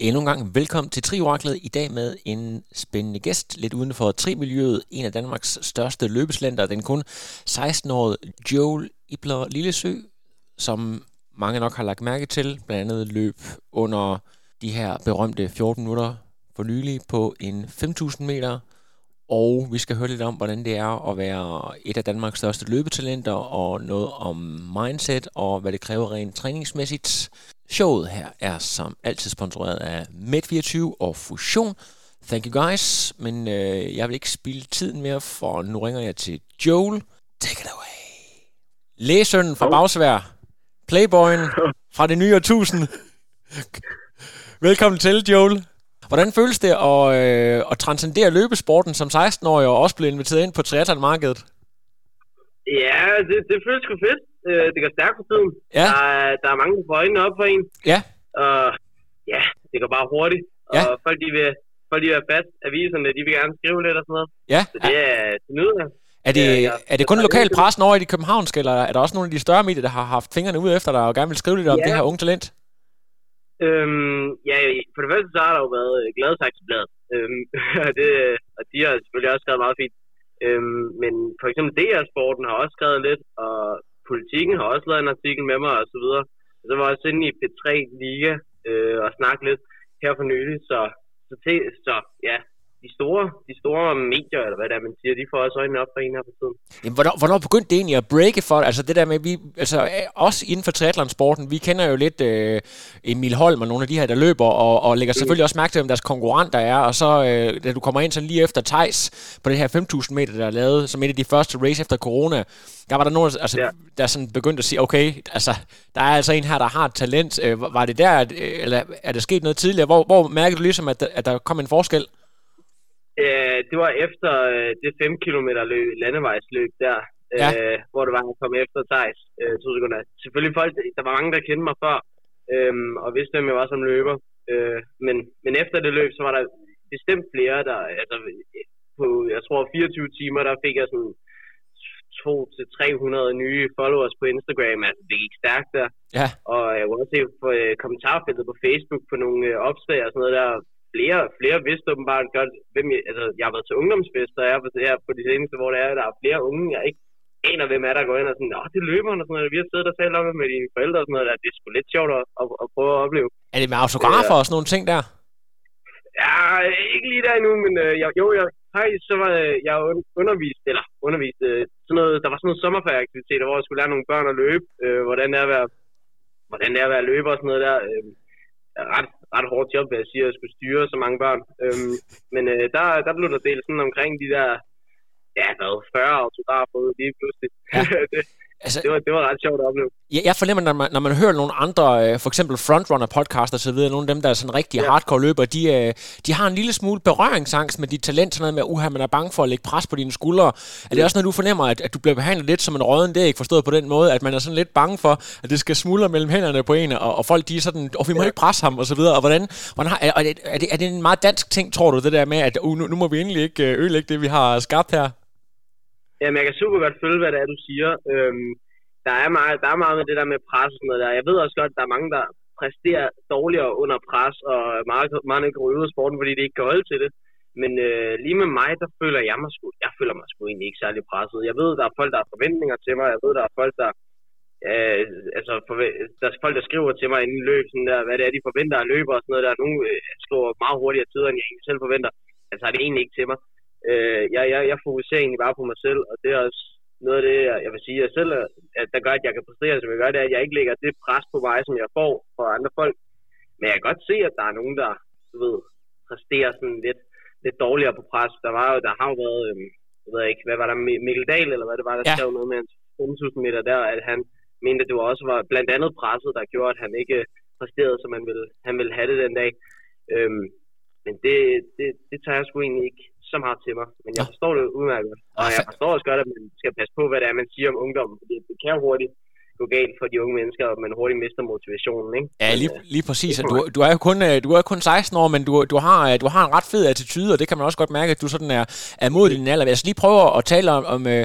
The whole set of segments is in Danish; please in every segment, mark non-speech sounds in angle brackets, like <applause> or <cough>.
Endnu en gang velkommen til Trioraklet i dag med en spændende gæst, lidt uden for trimiljøet, en af Danmarks største løbeslenter, den kun 16-årige Joel Ibler Lillesø, som mange nok har lagt mærke til, blandt andet løb under de her berømte 14 minutter for nylig på en 5.000 meter, og vi skal høre lidt om, hvordan det er at være et af Danmarks største løbetalenter, og noget om mindset, og hvad det kræver rent træningsmæssigt. Showet her er som altid sponsoreret af Med24 og Fusion. Thank you guys, men øh, jeg vil ikke spille tiden mere, for nu ringer jeg til Joel. Take it away. Læsønnen fra Bagsvær. Playboyen <laughs> fra det nye årtusind. Velkommen til, Joel. Hvordan føles det at, øh, at transcendere løbesporten som 16-årig og også blive inviteret ind på triathlon-markedet? Ja, det, det føles sgu fedt. Øh, det går stærkt for tiden. Ja. Der, er, der er mange, der får øjnene op for en. Ja. Og ja, det går bare hurtigt. Ja. Og folk, de vil, folk, de vil have fast aviserne, de vil gerne skrive lidt og sådan noget. Ja. Så det er til nyder. Er det, Ja, ja. er det kun lokalpressen over i de københavnske, eller er der også nogle af de større medier, der har haft fingrene ud efter dig og gerne vil skrive lidt om Ja. det her unge talent? Øhm, ja, for det første så har der jo været øh, Gladsaxebladet. Øhm, <laughs> og det, og de har selvfølgelig også skrevet meget fint. Øhm, men for eksempel DR Sporten har også skrevet lidt, og Politikken har også lavet en artikel med mig og så videre. Så var jeg også inde i P3 Liga øh, og snakke lidt her for nylig, så, så, til, så ja, de store, de store medier, eller hvad det er, man siger, de får også øjnene op for en her på tiden. Jamen, hvornår, hvornår begyndte det egentlig at breake for Altså det der med, vi, altså øh, os inden for triathlonsporten, vi kender jo lidt øh, Emil Holm og nogle af de her, der løber, og, og lægger selvfølgelig også mærke til, om deres konkurrenter er, og så øh, da du kommer ind sådan lige efter Tejs på det her 5.000 meter, der er lavet, som et af de første race efter corona, der var der nogen, altså, Ja. der sådan begyndte at sige, okay, altså, der er altså en her, der har et talent. Øh, var det der, at, øh, eller er der sket noget tidligere? Hvor, hvor mærkede du ligesom, at, der- at der kom en forskel? Øh, det var efter øh, det 5 km løb, landevejsløb der, Ja. øh, hvor det var, at komme efter Thijs øh, to sekunder. Selvfølgelig folk, der var mange, der kendte mig før, øh, og vidste, hvem jeg var som løber. Øh, men, men efter det løb, så var der bestemt flere, der, altså på, jeg tror 24 timer, der fik jeg sådan 200-300 nye followers på Instagram, altså det gik stærkt der. Ja. Og jeg kunne også se på øh, kommentarfeltet på Facebook på nogle øh, opslag og sådan noget der. Flere, flere vidste åbenbart godt, hvem jeg, altså jeg har været til ungdomsfester her på, her på de seneste, hvor der er, der er flere unge, jeg ikke aner, hvem er der går ind og sådan, åh, det er løberen og sådan noget. Vi har siddet og talt om det med dine forældre og sådan noget der. Det er sgu lidt sjovt at, at, at prøve at opleve. Er det med autografer og sådan nogle ting der? Ja, ikke lige der endnu, men øh, jeg, jo, jeg, faktisk så var øh, jeg un- undervist, eller undervist, øh, sådan noget, der var sådan noget sommerferieaktiviteter, hvor jeg skulle lære nogle børn at løbe, øh, hvordan det er at være, hvordan det er at være løber og sådan noget der. Øh, er ret, ret hårdt job, vil jeg sige, at jeg skulle styre så mange børn. Øhm, <laughs> men øh, der, der blev der delt sådan omkring de der, ja, hvad, 40 autografer ud lige pludselig. Ja. <laughs> det, Altså, det, var, det var ret sjovt at opleve. Jeg, jeg fornemmer, når man, når man hører nogle andre, øh, for eksempel frontrunner-podcast og så videre, nogle af dem, der er sådan rigtig ja. Hardcore løbere, de, øh, de har en lille smule berøringsangst med dit talent, sådan noget med, uha, man er bange for at lægge pres på dine skuldre. Er det også noget, du fornemmer, at, at du bliver behandlet lidt som en råden dæk, forstået på den måde, at man er sådan lidt bange for, at det skal smuldre mellem hænderne på en, og, og folk de er sådan, og vi må Ja. ikke presse ham, og så videre. Og hvordan, hvordan har, er, er, det, er, det, er det en meget dansk ting, tror du, det der med, at uh, nu, nu må vi endelig ikke øh, ødelægge det, vi har skabt her? Jamen, jeg kan super godt følge, hvad det er, du siger. Øhm, der, er meget, der er meget med det der med pres og sådan noget der. Jeg ved også godt, at der er mange, der præsterer dårligere under pres, og meget, meget ikke går ud af sporten, fordi det ikke kan holde til det. Men øh, lige med mig, der føler jeg mig sgu, jeg føler mig sgu egentlig ikke særlig presset. Jeg ved, der er folk, der har forventninger til mig. Jeg ved, der er folk, der, øh, altså, forve- der er folk, der skriver til mig inden løb, sådan der, hvad det er, de forventer af løber og sådan noget der. Nogle øh, skriver meget hurtigere tider, end jeg egentlig selv forventer. Altså, har det egentlig ikke til mig. Øh, jeg, jeg, jeg fokuserer egentlig bare på mig selv, og det er også noget af det, jeg, jeg vil sige, jeg selv, at der gør, at jeg kan præstere, som jeg gør, det er, at jeg ikke lægger det pres på mig, som jeg får fra andre folk. Men jeg kan godt se, at der er nogen, der, du ved, præsterer sådan lidt, lidt dårligere på pres. Der var jo, der har jo været, øhm, jeg ved ikke, hvad var der, Mi- Mikkel Dahl, eller hvad det var, der Ja. ja. skrev noget med hans 5.000 meter der, at han mente, at det var også var blandt andet presset, der gjorde, at han ikke præsterede, som han ville, han ville have det den dag. Øhm, men det, det, det tager jeg sgu egentlig ikke så meget til mig. Men jeg forstår det udmærket. Og jeg forstår også godt, at man skal passe på, hvad det er, man siger om ungdommen. Fordi det kan hurtigt gå galt for de unge mennesker, og man hurtigt mister motivationen. Ikke? Ja, lige, lige præcis. Du, du, er jo kun, øh, du er kun 16 år, men du, du, har, øh, du har en ret fed attitude, og det kan man også godt mærke, at du sådan er, er mod din alder. Jeg skal lige prøve at tale om, om øh,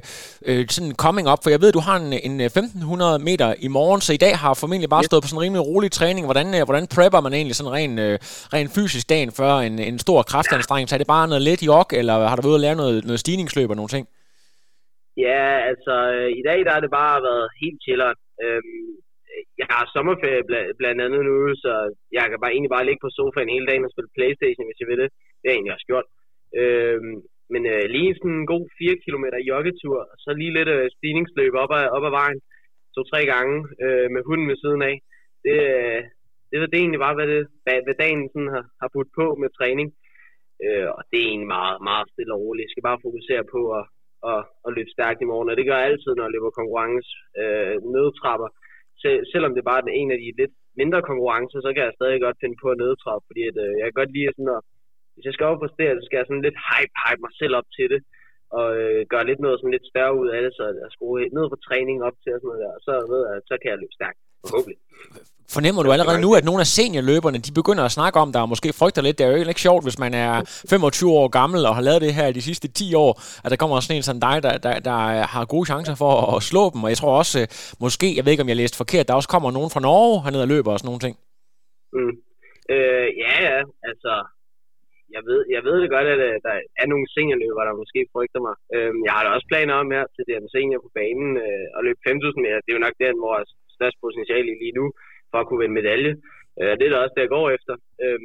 øh, sådan coming up, for jeg ved, du har en, en 1500 meter i morgen, så i dag har formentlig bare stået på sådan en rimelig rolig træning. Hvordan, hvordan prepper man egentlig sådan rent, øh, rent fysisk dagen før en, en stor kraftanstrengelse? Er det bare noget let jog, eller har du været ude lave noget, noget stigningsløb og nogle ting? Ja, altså i dag der har det bare været helt chilleren. Øhm, jeg har sommerferie bl- blandt andet nu, så jeg kan bare egentlig bare ligge på sofaen hele dagen og spille Playstation, hvis jeg vil det. Det har jeg egentlig også gjort. Øhm, men øh, lige sådan en god 4 km joggetur, og så lige lidt øh, stigningsløb op ad, op ad vejen, to-tre gange øh, med hunden ved siden af. Det, øh, det var det egentlig bare, hvad, det, hvad, hvad dagen sådan har, har budt på med træning. Øh, og det er egentlig meget, meget stille og roligt. Jeg skal bare fokusere på at, at, at løbe stærkt i morgen, og det gør jeg altid, når jeg løber konkurrence øh, nødtrapper. Sel, selvom det bare er en af de lidt mindre konkurrencer, så kan jeg stadig godt finde på at nødtrappe, fordi at, øh, jeg kan godt lide sådan at, hvis jeg skal op på stedet, så skal jeg sådan lidt hype, hype mig selv op til det, og øh, gøre lidt noget sådan lidt større ud af det, så jeg skruer ned på træning op til og sådan noget der, og så ved jeg, så kan jeg løbe stærkt, forhåbentlig. Fornemmer du allerede nu, at nogle af seniorløberne, de begynder at snakke om dig, og måske frygter lidt, det er jo ikke sjovt, hvis man er 25 år gammel og har lavet det her de sidste 10 år, at der kommer sådan en som dig, der, der, der har gode chancer for at slå dem, og jeg tror også, øh, måske, jeg ved ikke, om jeg læste forkert, der også kommer nogen fra Norge hernede og løber og sådan nogle ting. Mm. Øh, ja, ja, altså, jeg ved, jeg ved det godt, at øh, der er nogle seniorløber, der måske frygter mig. Øh, jeg har da også planer om her til det senior på banen øh, og løbe 5.000 meter. Det er jo nok den, hvor jeg størst potentiale lige nu for at kunne vinde medalje. Øh, det er da også det, jeg går efter. Øh,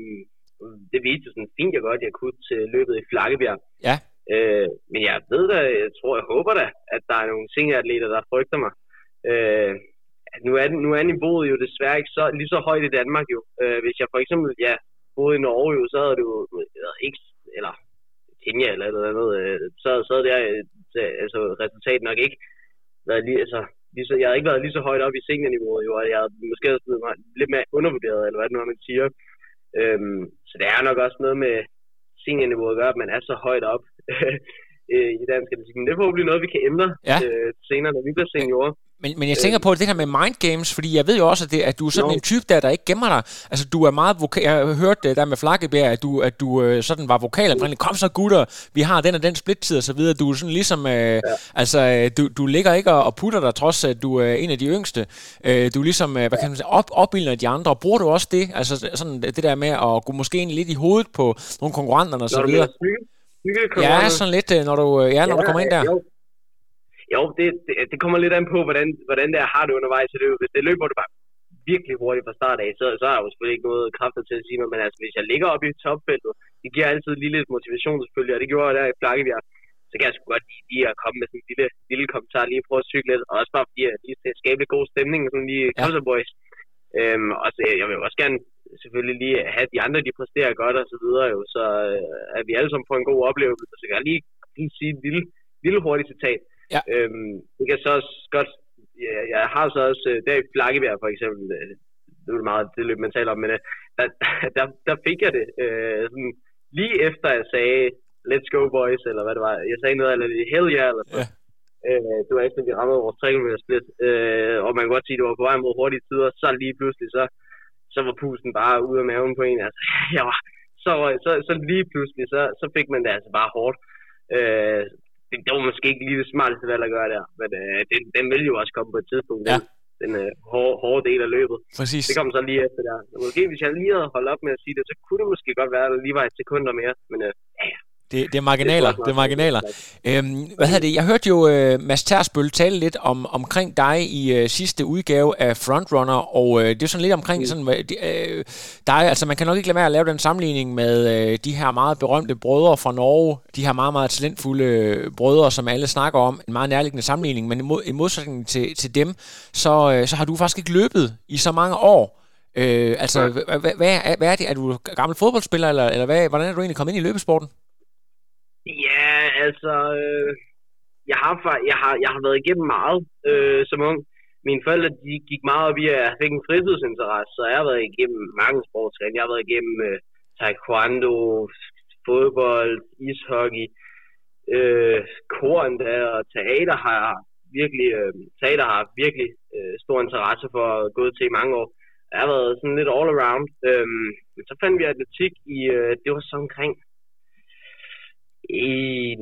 det viste sådan fint, jeg godt, jeg kunne til løbet i Flakkebjerg. Ja. Øh, men jeg ved da, jeg tror, jeg håber da, at der er nogle senioratleter, der frygter mig. Øh, nu, er, nu er niveauet jo desværre ikke så, lige så højt i Danmark jo. Øh, hvis jeg for eksempel ja, boede i Norge jo, så havde du ikke, eller Kenya eller noget andet, øh, så, så havde det øh, altså, resultatet nok ikke været lige, altså, lige så, jeg havde ikke været lige så højt op i seniorniveauet, jo, og jeg havde måske også mig lidt mere undervurderet, eller hvad det nu er, man siger. Øhm, så det er nok også noget med seniorniveauet at gøre, at man er så højt op <laughs> øh, i dansk atletik. Men det er forhåbentlig noget, vi kan ændre ja. øh, senere, når vi bliver seniorer. Men, men jeg tænker på det her med mind games, fordi jeg ved jo også, at, det, at du er sådan no. en type der, der ikke gemmer dig. Altså, du er meget vokal. Jeg har hørt det der med Flakkebjerg, at du, at du øh, sådan var vokal. Mm. Kom så gutter, vi har den og den splittid og så videre. Du er sådan ligesom, øh, ja. altså, du, du ligger ikke og putter dig, trods at du er en af de yngste. Øh, du er ligesom, øh, hvad kan man sige, op, opbilder de andre. Bruger du også det? Altså, sådan det der med at gå måske ind lidt i hovedet på nogle konkurrenterne og så videre? Ja, sådan lidt, når du, ja, når ja, du kommer ind der. Jo. Jo, det, det, det kommer lidt an på, hvordan, hvordan det er, har det undervejs i løbet. Hvis det løber du bare virkelig hurtigt fra start af, så, så har jeg jo selvfølgelig ikke noget kræfter til at sige mig, men altså, hvis jeg ligger oppe i topfeltet, det giver altid lige lidt motivation selvfølgelig, og det gjorde jeg der i Flakkebjerg, så kan jeg sgu godt lide lige at komme med sådan en lille, lille kommentar, lige prøve at cykle lidt, og også bare fordi jeg lige skal skabe lidt god stemning, sådan lige ja. boys. Øhm, og så, jeg vil også gerne selvfølgelig lige have de andre, de præsterer godt og så videre, jo, så øh, at vi alle sammen får en god oplevelse, så kan jeg lige, lige sige et lille, lille hurtigt citat. Ja. Øhm, det kan så også godt, ja, jeg har så også, øh, der i Flakkebjerg for eksempel, øh, det er meget det løb, man taler om, men øh, der, <laughs> der, der fik jeg det øh, sådan, lige efter jeg sagde, let's go boys, eller hvad det var, jeg sagde noget, eller hell yeah, eller så. Ja. Øh, det var efter, vi ramte vores 3 km split, øh, og man kan godt sige, at det var på vej mod hurtige tider, så lige pludselig, så, så var pusten bare ude af maven på en, altså, <laughs> jeg var, så, så, så lige pludselig, så, så fik man det altså bare hårdt. Øh, det, det var måske ikke lige det smarteste valg at gøre der, men øh, den, den vil jo også komme på et tidspunkt. Ja. Den, den øh, hårde, hårde del af løbet. Præcis. Det kom så lige efter der. Måske hvis jeg lige havde holdt op med at sige det, så kunne det måske godt være, at det lige var et sekunder mere. Men øh, ja, det, det er marginaler. Det er marginaler. Øhm, hvad hedder det? Jeg hørte jo uh, Mads Tersbøl tale lidt om, omkring dig i uh, sidste udgave af Frontrunner, og uh, det er sådan lidt omkring mm. sådan, uh, dig. Altså, man kan nok ikke lade være at lave den sammenligning med uh, de her meget berømte brødre fra Norge, de her meget, meget talentfulde brødre, som alle snakker om. En meget nærliggende sammenligning, men i, mod, i modsætning til, til dem, så, uh, så har du faktisk ikke løbet i så mange år. Øh, altså, ja. hvad, hvad, er, hvad er det? Er du gammel fodboldspiller, eller, eller hvad, hvordan er du egentlig kommet ind i løbesporten? Ja, altså, øh, jeg, har, jeg, har, jeg har været igennem meget øh, som ung. Mine forældre de gik meget op i, at jeg fik en fritidsinteresse, så jeg har været igennem mange sportsgrene. Jeg har været igennem øh, taekwondo, fodbold, ishockey, øh, kor endda, og teater har virkelig, øh, teater har virkelig øh, stor interesse for at gå til i mange år. Jeg har været sådan lidt all around. Øhm, men så fandt vi atletik i, øh, det var så omkring i,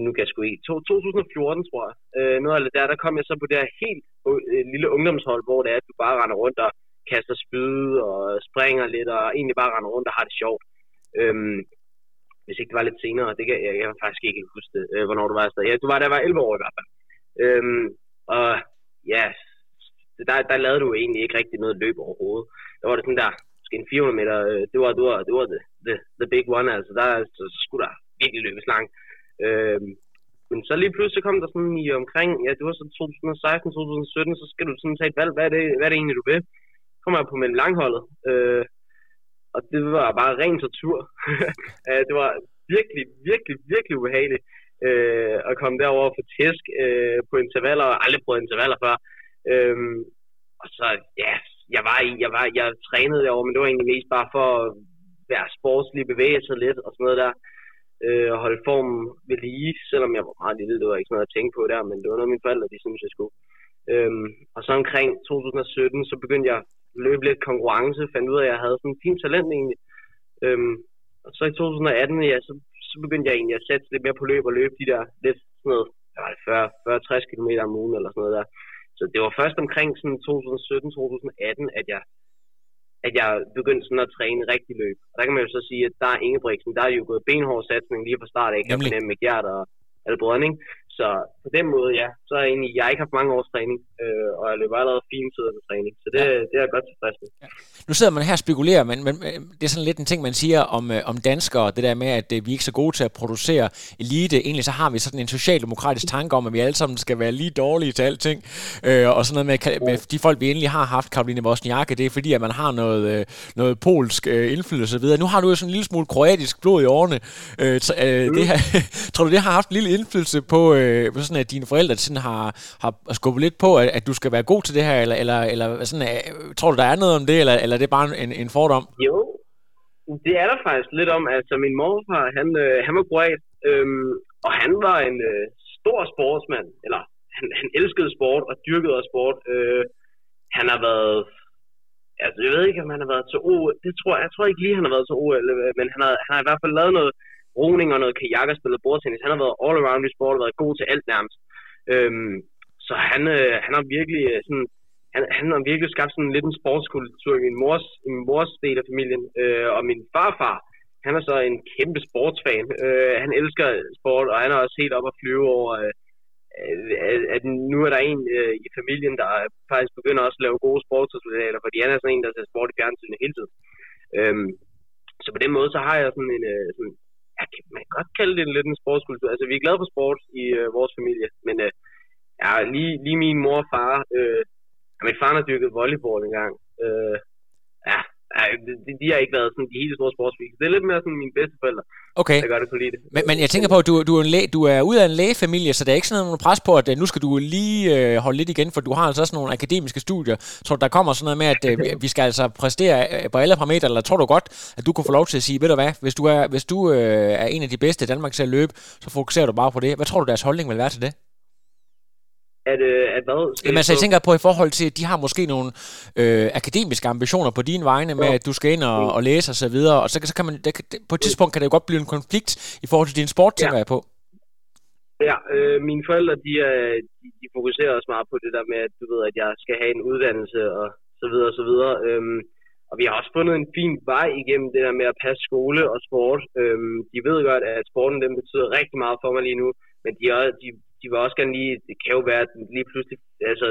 nu kan jeg sgu ikke, 2014 tror jeg. Øh, noget af det der, der kom jeg så på det her helt øh, lille ungdomshold, hvor det er, at du bare render rundt og kaster spyd og springer lidt, og egentlig bare render rundt og har det sjovt. Øhm, hvis ikke det var lidt senere, det kan, jeg, jeg kan faktisk ikke huske det, øh, hvornår du var afsted. Ja, du var der var 11 år i hvert fald. Øhm, og ja, der, der lavede du egentlig ikke rigtig noget løb overhovedet. Der var det sådan der, måske en 400 meter, øh, det var, det var, det var the, the, the big one, altså der så, så skulle der virkelig løbes langt. Øh, men så lige pludselig kom der sådan i omkring, ja, det var så 2016-2017, så skal du sådan tage et valg, hvad er det, hvad er det egentlig, du vil? Så kom jeg på med langholdet, øh, og det var bare ren tortur. <laughs> Øh, det var virkelig, virkelig, virkelig ubehageligt øh, at komme derover for tæsk øh, på intervaller, og aldrig prøvet intervaller før. Øh, og så, ja, jeg var i, jeg var, jeg trænede derovre, men det var egentlig mest bare for at være sportslig, bevæge sig lidt og sådan noget der. Øh, og holde formen ved lige, selvom jeg var meget lille, det var ikke sådan noget at tænke på der, men det var noget, mine forældre, de synes, jeg skulle. Øhm, og så omkring 2017, så begyndte jeg løbe lidt konkurrence, fandt ud af, at jeg havde sådan en fint talent egentlig. Øhm, og så i 2018, ja, så, så begyndte jeg egentlig at sætte lidt mere på løb og løbe de der lidt sådan noget, var det 40-60 km om ugen eller sådan noget der. Så det var først omkring sådan 2017-2018, at jeg, at jeg begyndte sådan at træne rigtig løb. Og der kan man jo så sige, at der er Ingebrigtsen, der er jo gået benhård satsning lige fra start af, kan fornemme med Gjert og Albrødning. Så på den måde, ja, så er jeg egentlig, jeg har ikke haft mange års træning, øh, og jeg løber allerede fine tider til træning, så det, ja. det er jeg godt tilfreds med. Ja. Nu sidder man her og spekulerer, men, men det er sådan lidt en ting, man siger om, øh, om danskere, det der med, at øh, vi er ikke så gode til at producere elite. Egentlig så har vi sådan en socialdemokratisk tanke om, at vi alle sammen skal være lige dårlige til alting, øh, og sådan noget med, med de folk, vi endelig har haft, Karoline Wozniacki, det er fordi, at man har noget, øh, noget polsk øh, indflydelse videre. Nu har du jo sådan en lille smule kroatisk blod i årene. Øh, så, øh, mm. det her, <laughs> tror du, det har haft en lille indflydelse på, øh, øh, sådan, at dine forældre sådan har, har skubbet lidt på, at, at du skal være god til det her, eller, eller, eller sådan, øh, tror du, der er noget om det, eller, eller det er det bare en, en fordom? Jo, det er der faktisk lidt om. Altså, min morfar, han, øh, han var kroat, øhm, og han var en øh, stor sportsmand, eller han, han elskede sport og dyrkede også sport. Øh, han har været, altså jeg ved ikke, om han har været til OL, det tror jeg, jeg tror ikke lige, han har været til OL, øh, men han har, han har i hvert fald lavet noget roning og noget kajak og spillet bordtennis. Han har været all around i sport og været god til alt nærmest. Øhm, så han, øh, han har virkelig øh, sådan, han, han har virkelig skabt sådan lidt en sportskultur i min mors, i min mors del af familien. Øh, og min farfar, han er så en kæmpe sportsfan. Øh, han elsker sport, og han er også helt op at flyve over, øh, øh at nu er der en øh, i familien, der faktisk begynder også at lave gode sportsresultater, fordi han er sådan en, der ser sport i fjernsynet hele tiden. Øhm, så på den måde, så har jeg sådan en, øh, sådan, ja, man godt kalde det lidt en sportskultur. Altså, vi er glade for sport i øh, vores familie, men øh, ja, lige, lige min mor og far, øh, min far har dyrket volleyball engang. Øh, ja, Ja, de, de har ikke været sådan de helt store sportsfik. Det er lidt mere sådan mine bedsteforældre, okay. der gør det det. Men, men jeg tænker på, at du, du, er en læge, du er ud af en lægefamilie, så der er ikke sådan noget pres på, at øh, nu skal du lige øh, holde lidt igen, for du har altså også nogle akademiske studier. Tror du, der kommer sådan noget med, at øh, vi skal altså præstere øh, på alle parametre, eller tror du godt, at du kunne få lov til at sige, ved du hvad, hvis du er, hvis du, øh, er en af de bedste i Danmark til at løbe, så fokuserer du bare på det. Hvad tror du, deres holdning vil være til det? At, øh, at hvad? Jamen altså, jeg tænker på i forhold til, at de har måske nogle øh, akademiske ambitioner på dine vegne med, ja. at du skal ind og, og læse og så videre, og så, så kan man, det, på et tidspunkt kan det jo godt blive en konflikt i forhold til din sport, ja. tænker jeg på. Ja, øh, mine forældre, de, øh, de, de fokuserer også meget på det der med, at du ved, at jeg skal have en uddannelse og så videre og så videre. Øhm, og vi har også fundet en fin vej igennem det der med at passe skole og sport. Øhm, de ved godt, at sporten den betyder rigtig meget for mig lige nu, men de, er, de, de vil også gerne lige, det kan jo være, at lige pludselig, altså,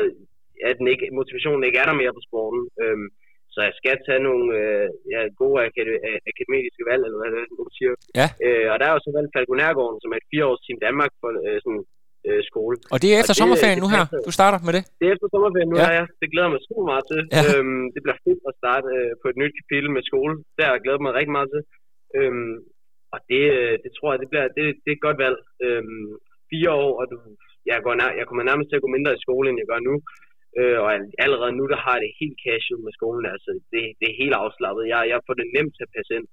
at den ikke, motivationen ikke er der mere på sporten. Øhm, så jeg skal tage nogle øh, ja, gode akad- akademiske valg, eller hvad det er, du siger. Ja. Øh, og der er jo så valgt Falconærgården, som er et fireårs team Danmark for øh, sådan, øh, skole. Og det er efter og sommerferien det, nu her, du starter med det? Det er efter sommerferien nu ja. her, ja. Det glæder mig super meget til. Ja. Øhm, det bliver fedt at starte øh, på et nyt kapitel med skole. Det har jeg glædet mig rigtig meget til. Øhm, og det, øh, det tror jeg, det, bliver, det, det er et godt valg. Øhm, fire år, og du, jeg, går nær, jeg kommer nærmest til at gå mindre i skole, end jeg gør nu. Øh, og allerede nu, der har jeg det helt casual med skolen. Altså, det, det er helt afslappet. Jeg, jeg får det nemt til at passe ind.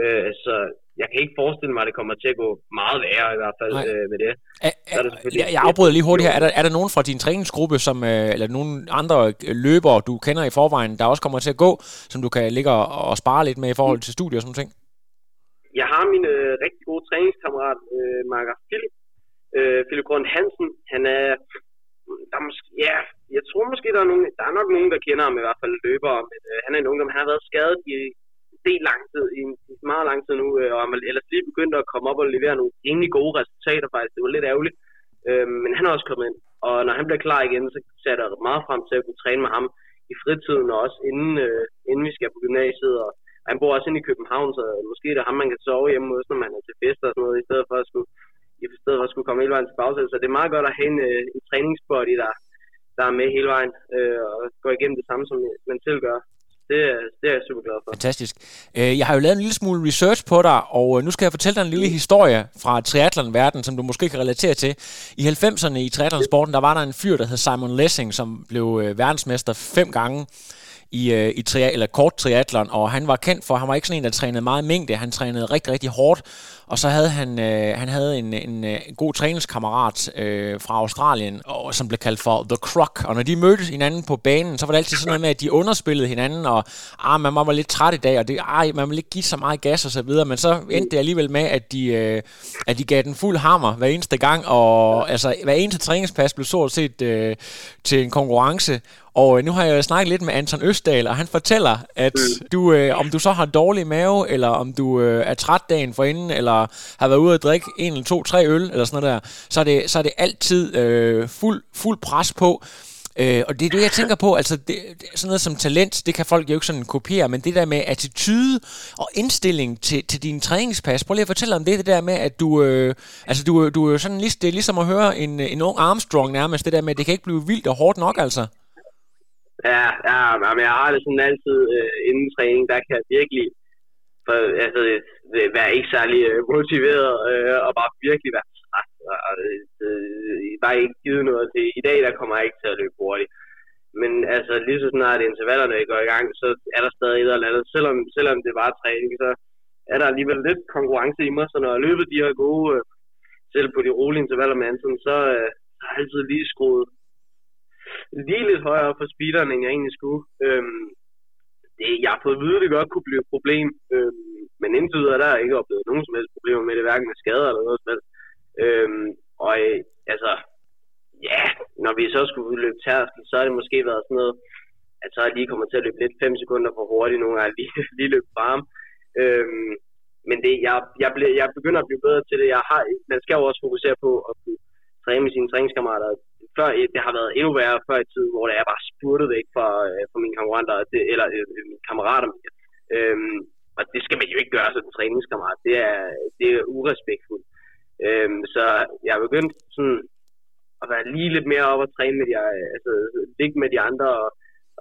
Øh, så jeg kan ikke forestille mig, at det kommer til at gå meget værre i hvert fald øh, med det. A, a, jeg, jeg afbryder lige hurtigt her. Er der, er der nogen fra din træningsgruppe, som, øh, eller nogen andre løbere, du kender i forvejen, der også kommer til at gå, som du kan ligge og, og spare lidt med i forhold til studier og sådan noget? Jeg har min øh, rigtig gode træningskammerat, øh, Marker Philip, øh, Philip Grund Hansen. Han er, der er måske, ja, jeg tror måske, der er, nogen, der er nok nogen, der kender ham i hvert fald løbere, men øh, han er en ungdom. Han har været skadet i del lang tid, i en meget lang tid nu, øh, og han er ellers lige begyndt at komme op og levere nogle rimelig gode resultater faktisk. Det var lidt ærgerligt. Øh, men han har også kommet ind, og når han bliver klar igen, så ser jeg meget frem til at kunne træne med ham i fritiden, og også inden, øh, inden vi skal på gymnasiet, og han bor også inde i København, så måske det er ham, man kan sove hjemme hos, når man er til fester og sådan noget, i stedet for at skulle, i stedet for at skulle komme hele vejen til pause. Så det er meget godt at have en, øh, en træningsbody, der, der er med hele vejen, øh, og går igennem det samme, som øh, man selv gør det, det er jeg super glad for. Fantastisk. Øh, jeg har jo lavet en lille smule research på dig, og øh, nu skal jeg fortælle dig en lille historie fra triathlon-verdenen, som du måske kan relatere til. I 90'erne i triathlon-sporten, der var der en fyr, der hed Simon Lessing, som blev verdensmester fem gange i, øh, i tria, eller kort triatlon, og han var kendt for, han var ikke sådan en, der trænede meget mængde, han trænede rigtig, rigtig hårdt, og så havde han, øh, han havde en, en, øh, en god træningskammerat øh, fra Australien, og, som blev kaldt for The Croc, og når de mødtes hinanden på banen, så var det altid sådan noget med, at de underspillede hinanden, og ah, man var lidt træt i dag, og det, ah, man ville ikke give så meget gas og så videre, men så endte det alligevel med, at de, øh, at de gav den fuld hammer hver eneste gang, og altså, hver eneste træningspas blev stort set øh, til en konkurrence, og øh, nu har jeg snakket lidt med Anton Østdal, og han fortæller, at mm. du, øh, om du så har dårlig mave, eller om du øh, er træt dagen forinden, eller har været ude at drikke en eller to, tre øl, eller sådan noget der, så er det, så er det altid øh, fuld, fuld pres på. Øh, og det er det, jeg tænker på, altså det, sådan noget som talent, det kan folk jo ikke sådan kopiere, men det der med attitude og indstilling til, til din træningspas, prøv lige at fortælle om det, det der med, at du, øh, altså du, du er jo sådan lige, det er ligesom at høre en, en ung Armstrong nærmest, det der med, at det kan ikke blive vildt og hårdt nok, altså. Ja, ja men jeg har det sådan altid øh, inden træning, der kan jeg virkelig for, altså, øh, være ikke særlig øh, motiveret øh, og bare virkelig være træt. Og, øh, øh, bare ikke givet noget til. I dag der kommer jeg ikke til at løbe hurtigt. Men altså lige så snart intervallerne går i gang, så er der stadig et eller andet. Selvom, selvom det var træning, så er der alligevel lidt konkurrence i mig. Så når jeg løber de her gode, øh, selv på de rolige intervaller med Anton, så øh, har jeg altid lige skruet lige lidt højere på speederen, end jeg egentlig skulle. Øhm, det, jeg har fået at vide, at det godt kunne blive et problem, øhm, men indtil videre der er ikke oplevet nogen som helst problemer med det, hverken med skader eller noget som helst. Øhm, og øh, altså, ja, når vi så skulle løbe tærskel, så har det måske været sådan noget, at så er lige kommer til at løbe lidt 5 sekunder for hurtigt, nogle gange lige, <laughs> lige løbe varm. Øhm, men det, jeg, jeg, bliver, jeg begynder at blive bedre til det. Jeg har, man skal jo også fokusere på at kunne træne med sine træningskammerater før, øh, det har været endnu værre før i tiden, hvor det er bare spurtet væk fra, øh, fra mine konkurrenter, det, eller øh, øh mine kammerater. Øhm, og det skal man jo ikke gøre som træningskammerat. Det er, det er urespektfuldt. Øhm, så jeg er begyndt sådan at være lige lidt mere op og træne med de, øh, altså ligge med de andre og,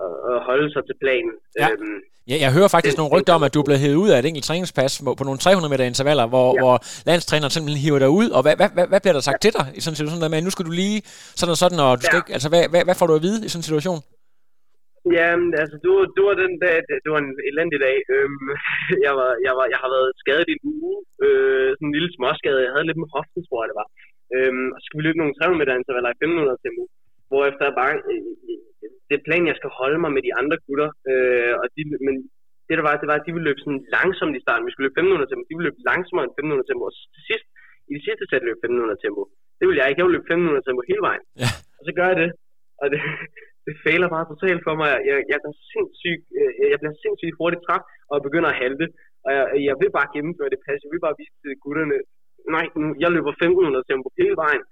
og, og holde sig til planen. Ja. Øhm, Ja, jeg hører faktisk nogle rygter om, at du er blevet hævet ud af et enkelt træningspas på nogle 300 meter intervaller, hvor, ja. hvor landstræneren simpelthen hiver dig ud. Og hvad, hvad, hvad, hvad bliver der sagt ja. til dig i sådan en situation der med, at nu skal du lige sådan og sådan, og du skal ja. ikke, altså hvad, hvad, hvad får du at vide i sådan en situation? Ja, altså du, du var den dag, det var en elendig dag. Øhm, <laughs> jeg, var, jeg, var, jeg har været skadet i en uge, øh, sådan en lille småskade. Jeg havde lidt med hoften, tror jeg det var. Øhm, og så skulle vi løbe nogle 300 meter intervaller i 5 minutter til tempo. Hvorefter jeg bare, øh, det er planen, jeg skal holde mig med de andre gutter. Øh, og de, men det der var, det var, at de ville løbe sådan langsomt i starten. Vi skulle løbe 5 minutter tempo. De ville løbe langsommere end 5 minutter tempo. Og til sidst, i det sidste sæt løb 5 minutter tempo. Det vil jeg ikke. Jeg vil løbe 5 minutter tempo hele vejen. Ja. Og så gør jeg det. Og det, <laughs> det fejler bare totalt for mig. Jeg, jeg, bliver sindssygt, øh, jeg bliver sindssygt hurtigt træt, og jeg begynder at halte. Og jeg, jeg vil bare gennemføre det pas. Jeg vil bare vise til gutterne, nej, nu, jeg løber 1500 tempo hele vejen.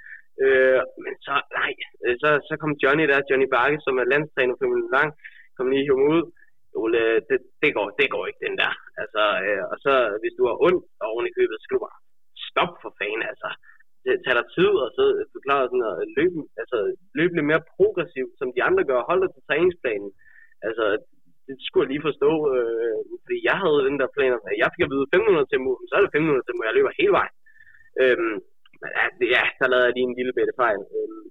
Øh, men så, nej, øh, så, så kom Johnny der, Johnny Bakke, som er landstræner for min lang, kom lige hjem ud. Ole, det, det, går, det går ikke, den der. Altså, øh, og så, hvis du har ondt oven i købet, så skal du bare stop for fanden, altså. Det tager dig tid, og så øh, forklare sådan at øh, løbe, altså, løbe lidt mere progressivt, som de andre gør. Hold dig til træningsplanen. Altså, det skulle jeg lige forstå, øh, fordi jeg havde den der plan, at jeg fik at vide 500 tempo, så er det 500 tempo, jeg løber hele vejen. Øhm, ja, så lavede jeg lige en lille bitte fejl. Øhm,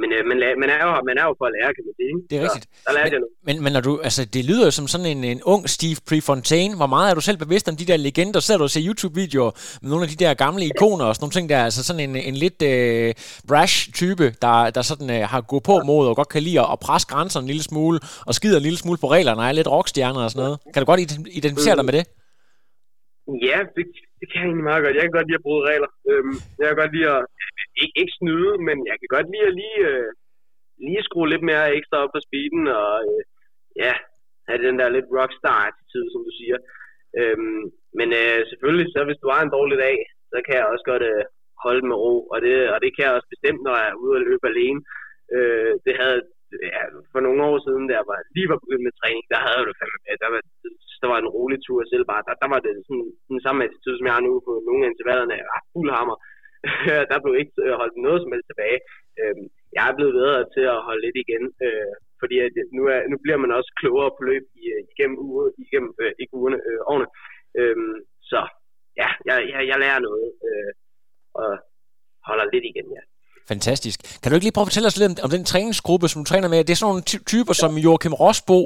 men øh, man, man, er jo, man er jo for at lære, kan man sige. Det er rigtigt. Så, der men, jeg noget. Men, men når du, altså, det lyder jo som sådan en, en ung Steve Prefontaine. Hvor meget er du selv bevidst om de der legender? Sidder du og ser YouTube-videoer med nogle af de der gamle ikoner og sådan nogle ting der? Altså sådan en, en lidt øh, brash type, der, der sådan øh, har gået på mod og godt kan lide at presse grænserne en lille smule og skider en lille smule på reglerne og er lidt rockstjerner og sådan noget. Kan du godt identificere dig med det? Ja, det, det kan jeg egentlig meget godt. Jeg kan godt lide at bryde regler. Øhm, jeg kan godt lide at, ikke, ikke snyde, men jeg kan godt lide at lige, øh, lige skrue lidt mere ekstra op på speeden, og øh, ja, have den der lidt rockstar-attitude, som du siger. Øhm, men øh, selvfølgelig, så hvis du har en dårlig dag, så kan jeg også godt øh, holde med ro, og det, og det kan jeg også bestemt, når jeg er ude og løbe alene. Øh, det havde ja, altså, for nogle år siden, der jeg var, lige var begyndt med træning, der havde jeg det fandme, der var, der var en rolig tur selv bare. Der, der var det sådan, den samme attitude, som jeg har nu på nogle af intervallerne. Jeg var fuld hammer. <laughs> der blev ikke øh, holdt noget som helst tilbage. Øhm, jeg er blevet bedre til at holde lidt igen, øh, fordi at nu, er, nu bliver man også klogere på løb i, øh, igennem, uger, igennem øh, ikke ugerne, øh, årene. Øhm, så ja, jeg, jeg, jeg lærer noget øh, og holder lidt igen, ja. Fantastisk. Kan du ikke lige prøve at fortælle os lidt om, om den træningsgruppe, som du træner med? Det er sådan nogle typer som Joachim Rosbo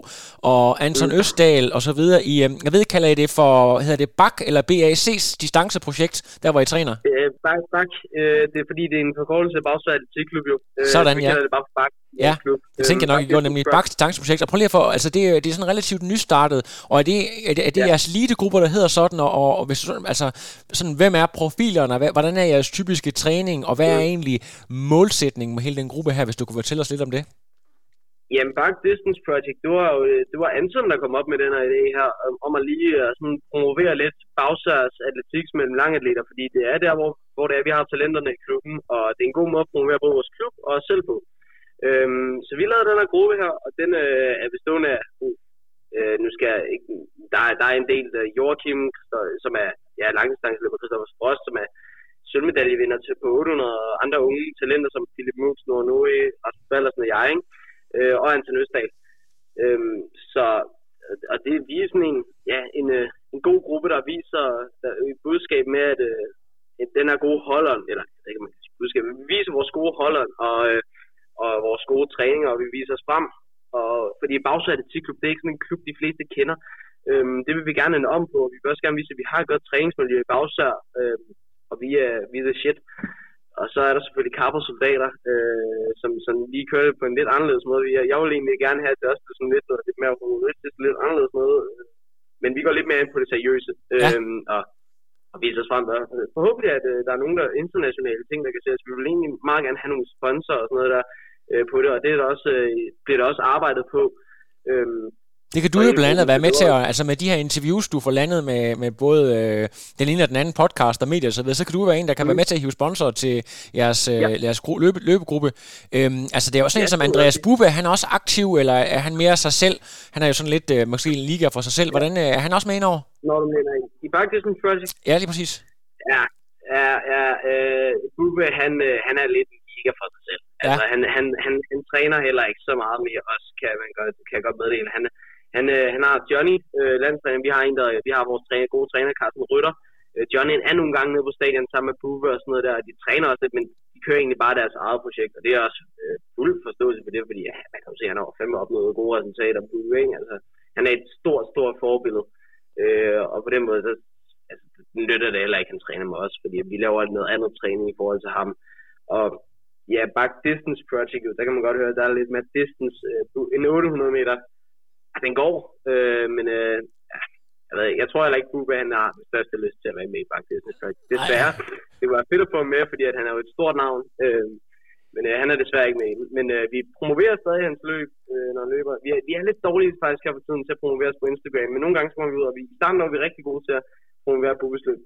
og Anton mm. Østdal og så videre i, øhm, jeg ved, kalder I det for, hedder det BAC eller BAC's distanceprojekt, der hvor I træner? Øh, BAC, BAC øh, det er fordi, det er en forkortelse af Bagsvær Atletikklub jo. Øh, Sådan, ja. det bare for BAC. Ja, det tænker jeg nok, I gjorde nemlig et BAC distanceprojekt. Og prøv lige at få, altså det, det er sådan relativt nystartet, og er det, er det, er det ja. jeres elitegrupper, der hedder sådan, og, og, og hvis, altså, sådan, hvem er profilerne, hvordan er jeres typiske træning, og hvad er egentlig målsætningen med hele den gruppe her, hvis du kunne fortælle os lidt om det? Jamen, Back Distance Project, det var jo det var Anton, der kom op med den her idé her, om at lige øh, sådan promovere lidt bagsærs atletik mellem langatleter, fordi det er der, hvor, hvor det er, vi har talenterne i klubben, og det er en god måde at promovere både vores klub og os selv på. Øhm, så vi lavede den her gruppe her, og den øh, er bestående af, øh, nu skal jeg ikke, der, der er en del, der Joachim, som er ja, langdistanceløber, Christoffer Frost, som er sølvmedaljevinder til på 800 andre unge talenter, som Philip Moos, Noah Noe, Rasmus Ballersen og jeg, ikke? Øh, og Anton Østdal. Øhm, så, og det vi er sådan en, ja, en, øh, en god gruppe, der viser der, et budskab med, at, øh, at den er gode holderen, eller det kan man sige budskab, vi viser vores gode holderen, og, øh, og vores gode træninger, og vi viser os frem. Og, fordi Bagsø Atletikklub, det er ikke sådan en klub, de fleste kender. Øhm, det vil vi gerne ende om på. Vi vil også gerne vise, at vi har et godt træningsmiljø i Bagsør, øhm, og vi er, vi er the shit. Og så er der selvfølgelig soldater, øh, som, som lige kører det på en lidt anderledes måde. Jeg, jeg vil egentlig gerne have, at det også bliver sådan lidt, lidt mere humoristisk, lidt anderledes måde. Men vi går lidt mere ind på det seriøse. Ja. Øhm, og, og viser os frem der. Forhåbentlig at øh, der er nogle der internationale ting, der kan ses. Vi vil egentlig meget gerne have nogle sponsorer og sådan noget der øh, på det, og det er der også, øh, bliver der også arbejdet på. Øhm, det kan du jo blandt andet være med til, at, altså med de her interviews, du får landet med, med både øh, den ene og den anden podcast og medier og så videre, så kan du være en, der kan mm. være med til at hive sponsorer til jeres, øh, ja. jeres løbe, løbegruppe. Øhm, altså det er jo sådan ja, en som Andreas Bube, han er også aktiv, eller er han mere sig selv? Han er jo sådan lidt, øh, måske en liga for sig selv. Hvordan øh, er han også med indover? Når du mener i Bakkesen Project? Ja, lige præcis. Ja, ja, ja øh, Bube, han, øh, han er lidt en liga for sig selv. Ja. Altså han, han, han, han, træner heller ikke så meget mere, også kan man godt, kan jeg godt meddele. Han, han, øh, han har Johnny, øh, landstræner. Vi har en, der, vi har vores træner, gode træner, Carsten Rytter. Øh, Johnny er nogle gange nede på stadion sammen med Boover og sådan noget der. De træner også lidt, men de kører egentlig bare deres eget projekt, og det er også øh, fuld forståelse for det, fordi ja, man kan jo se, at han har fandme opnået gode resultater på Boover, ikke? Altså, han er et stort, stort forbillede. Øh, og på den måde, så altså, nytter det heller ikke, at han træner med os, fordi vi laver noget andet træning i forhold til ham. Og ja, back distance project, der kan man godt høre, der er lidt mere distance. Øh, en 800 meter Ja, den går, øh, men øh, jeg, ved, jeg tror heller ikke, Bube han har den største lyst til at være med i Bank Business Track. Desværre. Det var fedt at få ham med, fordi at han er jo et stort navn. Øh, men øh, han er desværre ikke med. Men øh, vi promoverer stadig hans løb, øh, når han løber. Vi er, vi er lidt dårlige faktisk her for tiden til at promovere os på Instagram, men nogle gange så kommer vi ud, og vi, i starten er vi rigtig gode til at promovere Bubes løb.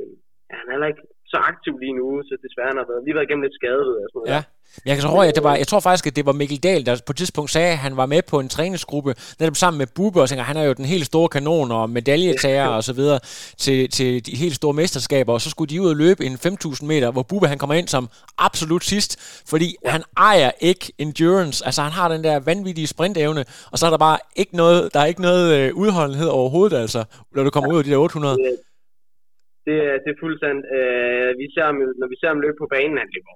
Han er heller ikke så aktiv lige nu, så desværre han har været, lige været igennem lidt skade. Og sådan noget ja. Jeg, kan tror, at det var, jeg tror faktisk, at det var Mikkel Dahl, der på et tidspunkt sagde, at han var med på en træningsgruppe, netop sammen med Bube, og tænker, han er jo den helt store kanon og medaljetager og så videre til, til de helt store mesterskaber, og så skulle de ud og løbe en 5.000 meter, hvor Bube han kommer ind som absolut sidst, fordi ja. han ejer ikke endurance, altså han har den der vanvittige sprintevne, og så er der bare ikke noget, der er ikke noget øh, udholdenhed overhovedet, altså, når du kommer ja. ud af de der 800. Det, det er fuldstændig. Øh, vi ser ham, når vi ser ham løbe på banen, han løber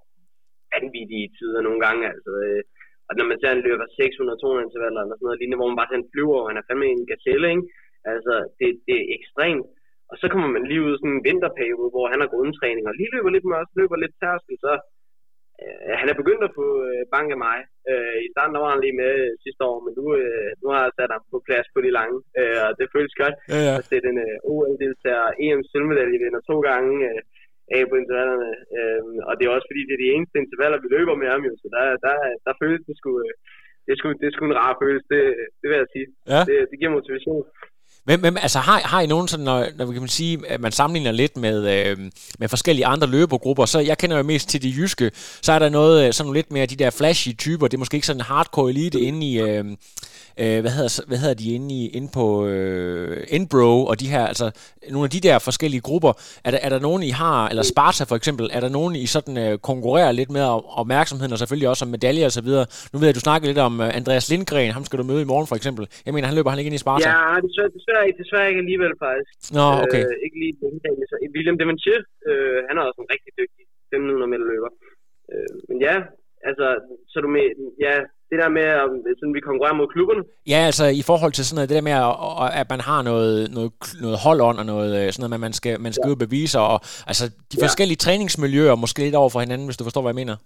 vanvittige tider nogle gange. Altså, øh, Og når man ser, han løber 600-200 intervaller eller sådan noget lignende, hvor man bare han flyver, og han er fandme en gazelle, ikke? Altså, det, det er ekstremt. Og så kommer man lige ud i sådan en vinterperiode, hvor han har grundtræning og lige løber lidt med os, løber lidt tærskel, så øh, han er begyndt at få øh, bank af mig. Øh, I starten var han lige med øh, sidste år, men nu, øh, nu har jeg sat ham på plads på de lange, øh, og det føles godt Ja, ja. at sætte en øh, OL-deltager, EM sølvmedalje vinder to gange øh, af på intervallerne. Øh, og det er også fordi, det er de eneste intervaller, vi løber med ham, jo, så der, der, der føles det sgu... Øh, det er sgu, det er sgu en rar følelse, det, det vil jeg sige. Ja. Det, det giver motivation. Men, men altså, har, har I nogen sådan, når, når vi kan man sige, at man sammenligner lidt med, øh, med forskellige andre løbergrupper, så jeg kender jo mest til de jyske, så er der noget øh, sådan lidt mere de der flashy typer, det er måske ikke sådan en hardcore elite inde i, øh, øh, hvad, hedder, hvad hedder de inde, i, inde på øh, Inbro og de her, altså nogle af de der forskellige grupper, er der, er der nogen I har, eller Sparta for eksempel, er der nogen I sådan øh, konkurrerer lidt med opmærksomheden, og selvfølgelig også om medaljer og så videre. Nu ved jeg, du snakker lidt om øh, Andreas Lindgren, ham skal du møde i morgen for eksempel. Jeg mener, han løber han ikke ind i Sparta? Ja, det så desværre, ikke, desværre ikke alligevel faktisk. Nå, okay. Øh, ikke lige den så William Demantier, øh, han er også en rigtig dygtig 1500 meter løber. Øh, men ja, altså, så du med, ja, det der med, om sådan, vi konkurrerer mod klubberne, Ja, altså i forhold til sådan noget, det der med, at, at man har noget, noget, noget holdånd og noget, øh, sådan noget, at man skal, man skal ja. ud og bevise, og altså de Ja. forskellige træningsmiljøer, måske lidt over for hinanden, hvis du forstår, hvad jeg mener.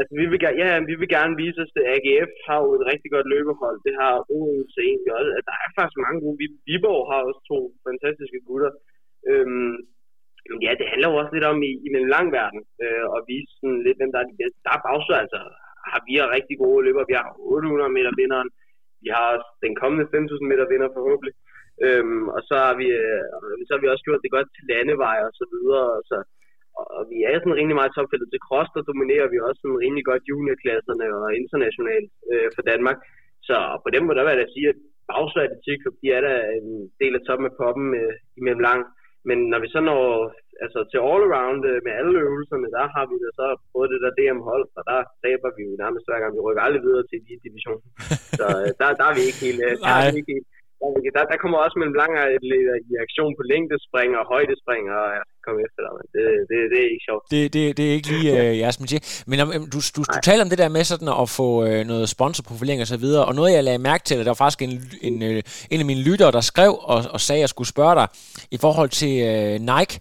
Altså, vi vil, gerne- ja, vi vil gerne vise os, at AGF har jo et rigtig godt løbehold. Det har Odense egentlig også. Altså, der er faktisk mange gode. Vi- Viborg har også to fantastiske gutter. Øhm, ja, det handler jo også lidt om i, i den lang verden, øh, at vise sådan lidt, hvem der er de bedste. Der er bagsø, altså, har vi har rigtig gode løber. Vi har 800 meter vinderen. Vi har også den kommende 5.000 meter vinder forhåbentlig. Øhm, og så har, vi, øh, så har vi også gjort det godt til landeveje og så videre. Så, og vi er sådan rimelig meget topfældet til cross, der dominerer vi også sådan rimelig godt juniorklasserne og internationalt øh, for Danmark. Så på den måde, der vil jeg da sige, at bagsø atletik, de er der en del af toppen af poppen øh, imellem lang. Men når vi så når altså, til all around øh, med alle øvelserne, der har vi da så både det der DM-hold, og der taber vi jo nærmest hver gang. Vi rykker aldrig videre til de division. <laughs> Så øh, der, der er vi ikke helt... Øh, der, er vi ikke helt der, er der, kommer også mellem lange atleter i aktion på længdespring og højdespring, og ja, kom efter dig, men det, det, det er ikke sjovt. Det, det, det er ikke lige øh, jeres metier. Men om, øhm, du, du, du taler om det der med sådan at få øh, noget sponsorprofilering og så videre, og noget jeg lagde mærke til, at der var faktisk en, en, øh, en af mine lyttere, der skrev og, og sagde, at jeg skulle spørge dig, i forhold til øh, Nike,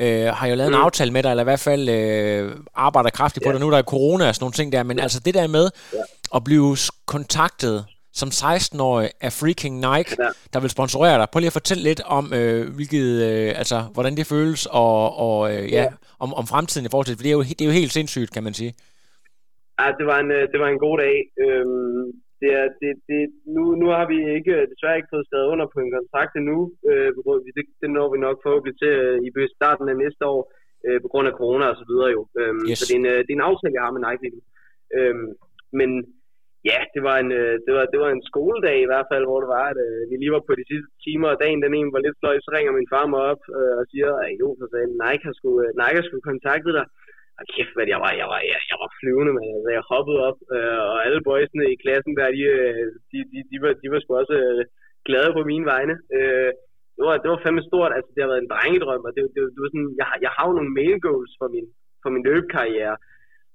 øh, har jo lavet mm. en aftale med dig, eller i hvert fald øh, arbejder kraftigt på Ja. det. Nu er der corona og sådan nogle ting der, men altså det der med Ja. at blive kontaktet som 16-årig af freaking Nike, Ja. der vil sponsorere dig. Prøv lige at fortælle lidt om, øh, hvilket, øh, altså, hvordan det føles, og, og øh, ja, Ja. om, om fremtiden i forhold til det. For det er, jo, det er jo helt sindssygt, kan man sige. Ja, det var en, øh, det var en god dag. Øhm, det er, det, det, nu, nu har vi ikke, desværre ikke fået skrevet under på en kontrakt endnu. Øh, det, det når vi nok forhåbentlig til øh, i starten af næste år, øh, på grund af corona og så videre jo. Øhm, Yes. Så det er, en, øh, det er en aftale, jeg har med Nike lige nu. Øhm, men ja, det var, en, øh, det, var, det var en skoledag i hvert fald, hvor det var, at øh, vi lige var på de sidste timer, og dagen den ene var lidt sløj, så ringer min far mig op øh, og siger, at jo, for sagde Nike har skulle, øh, Nike har skulle kontakte dig. Og kæft, hvad jeg var, jeg var, jeg, jeg var flyvende, men altså, jeg hoppede op, øh, og alle boysene i klassen der, de, øh, de, de, de, var, de var sgu også øh, glade på mine vegne. Øh, det var, det var fandme stort, altså det har været en drengedrøm, og det, det, det var sådan, jeg, jeg har jo nogle main goals for min, for min løbekarriere,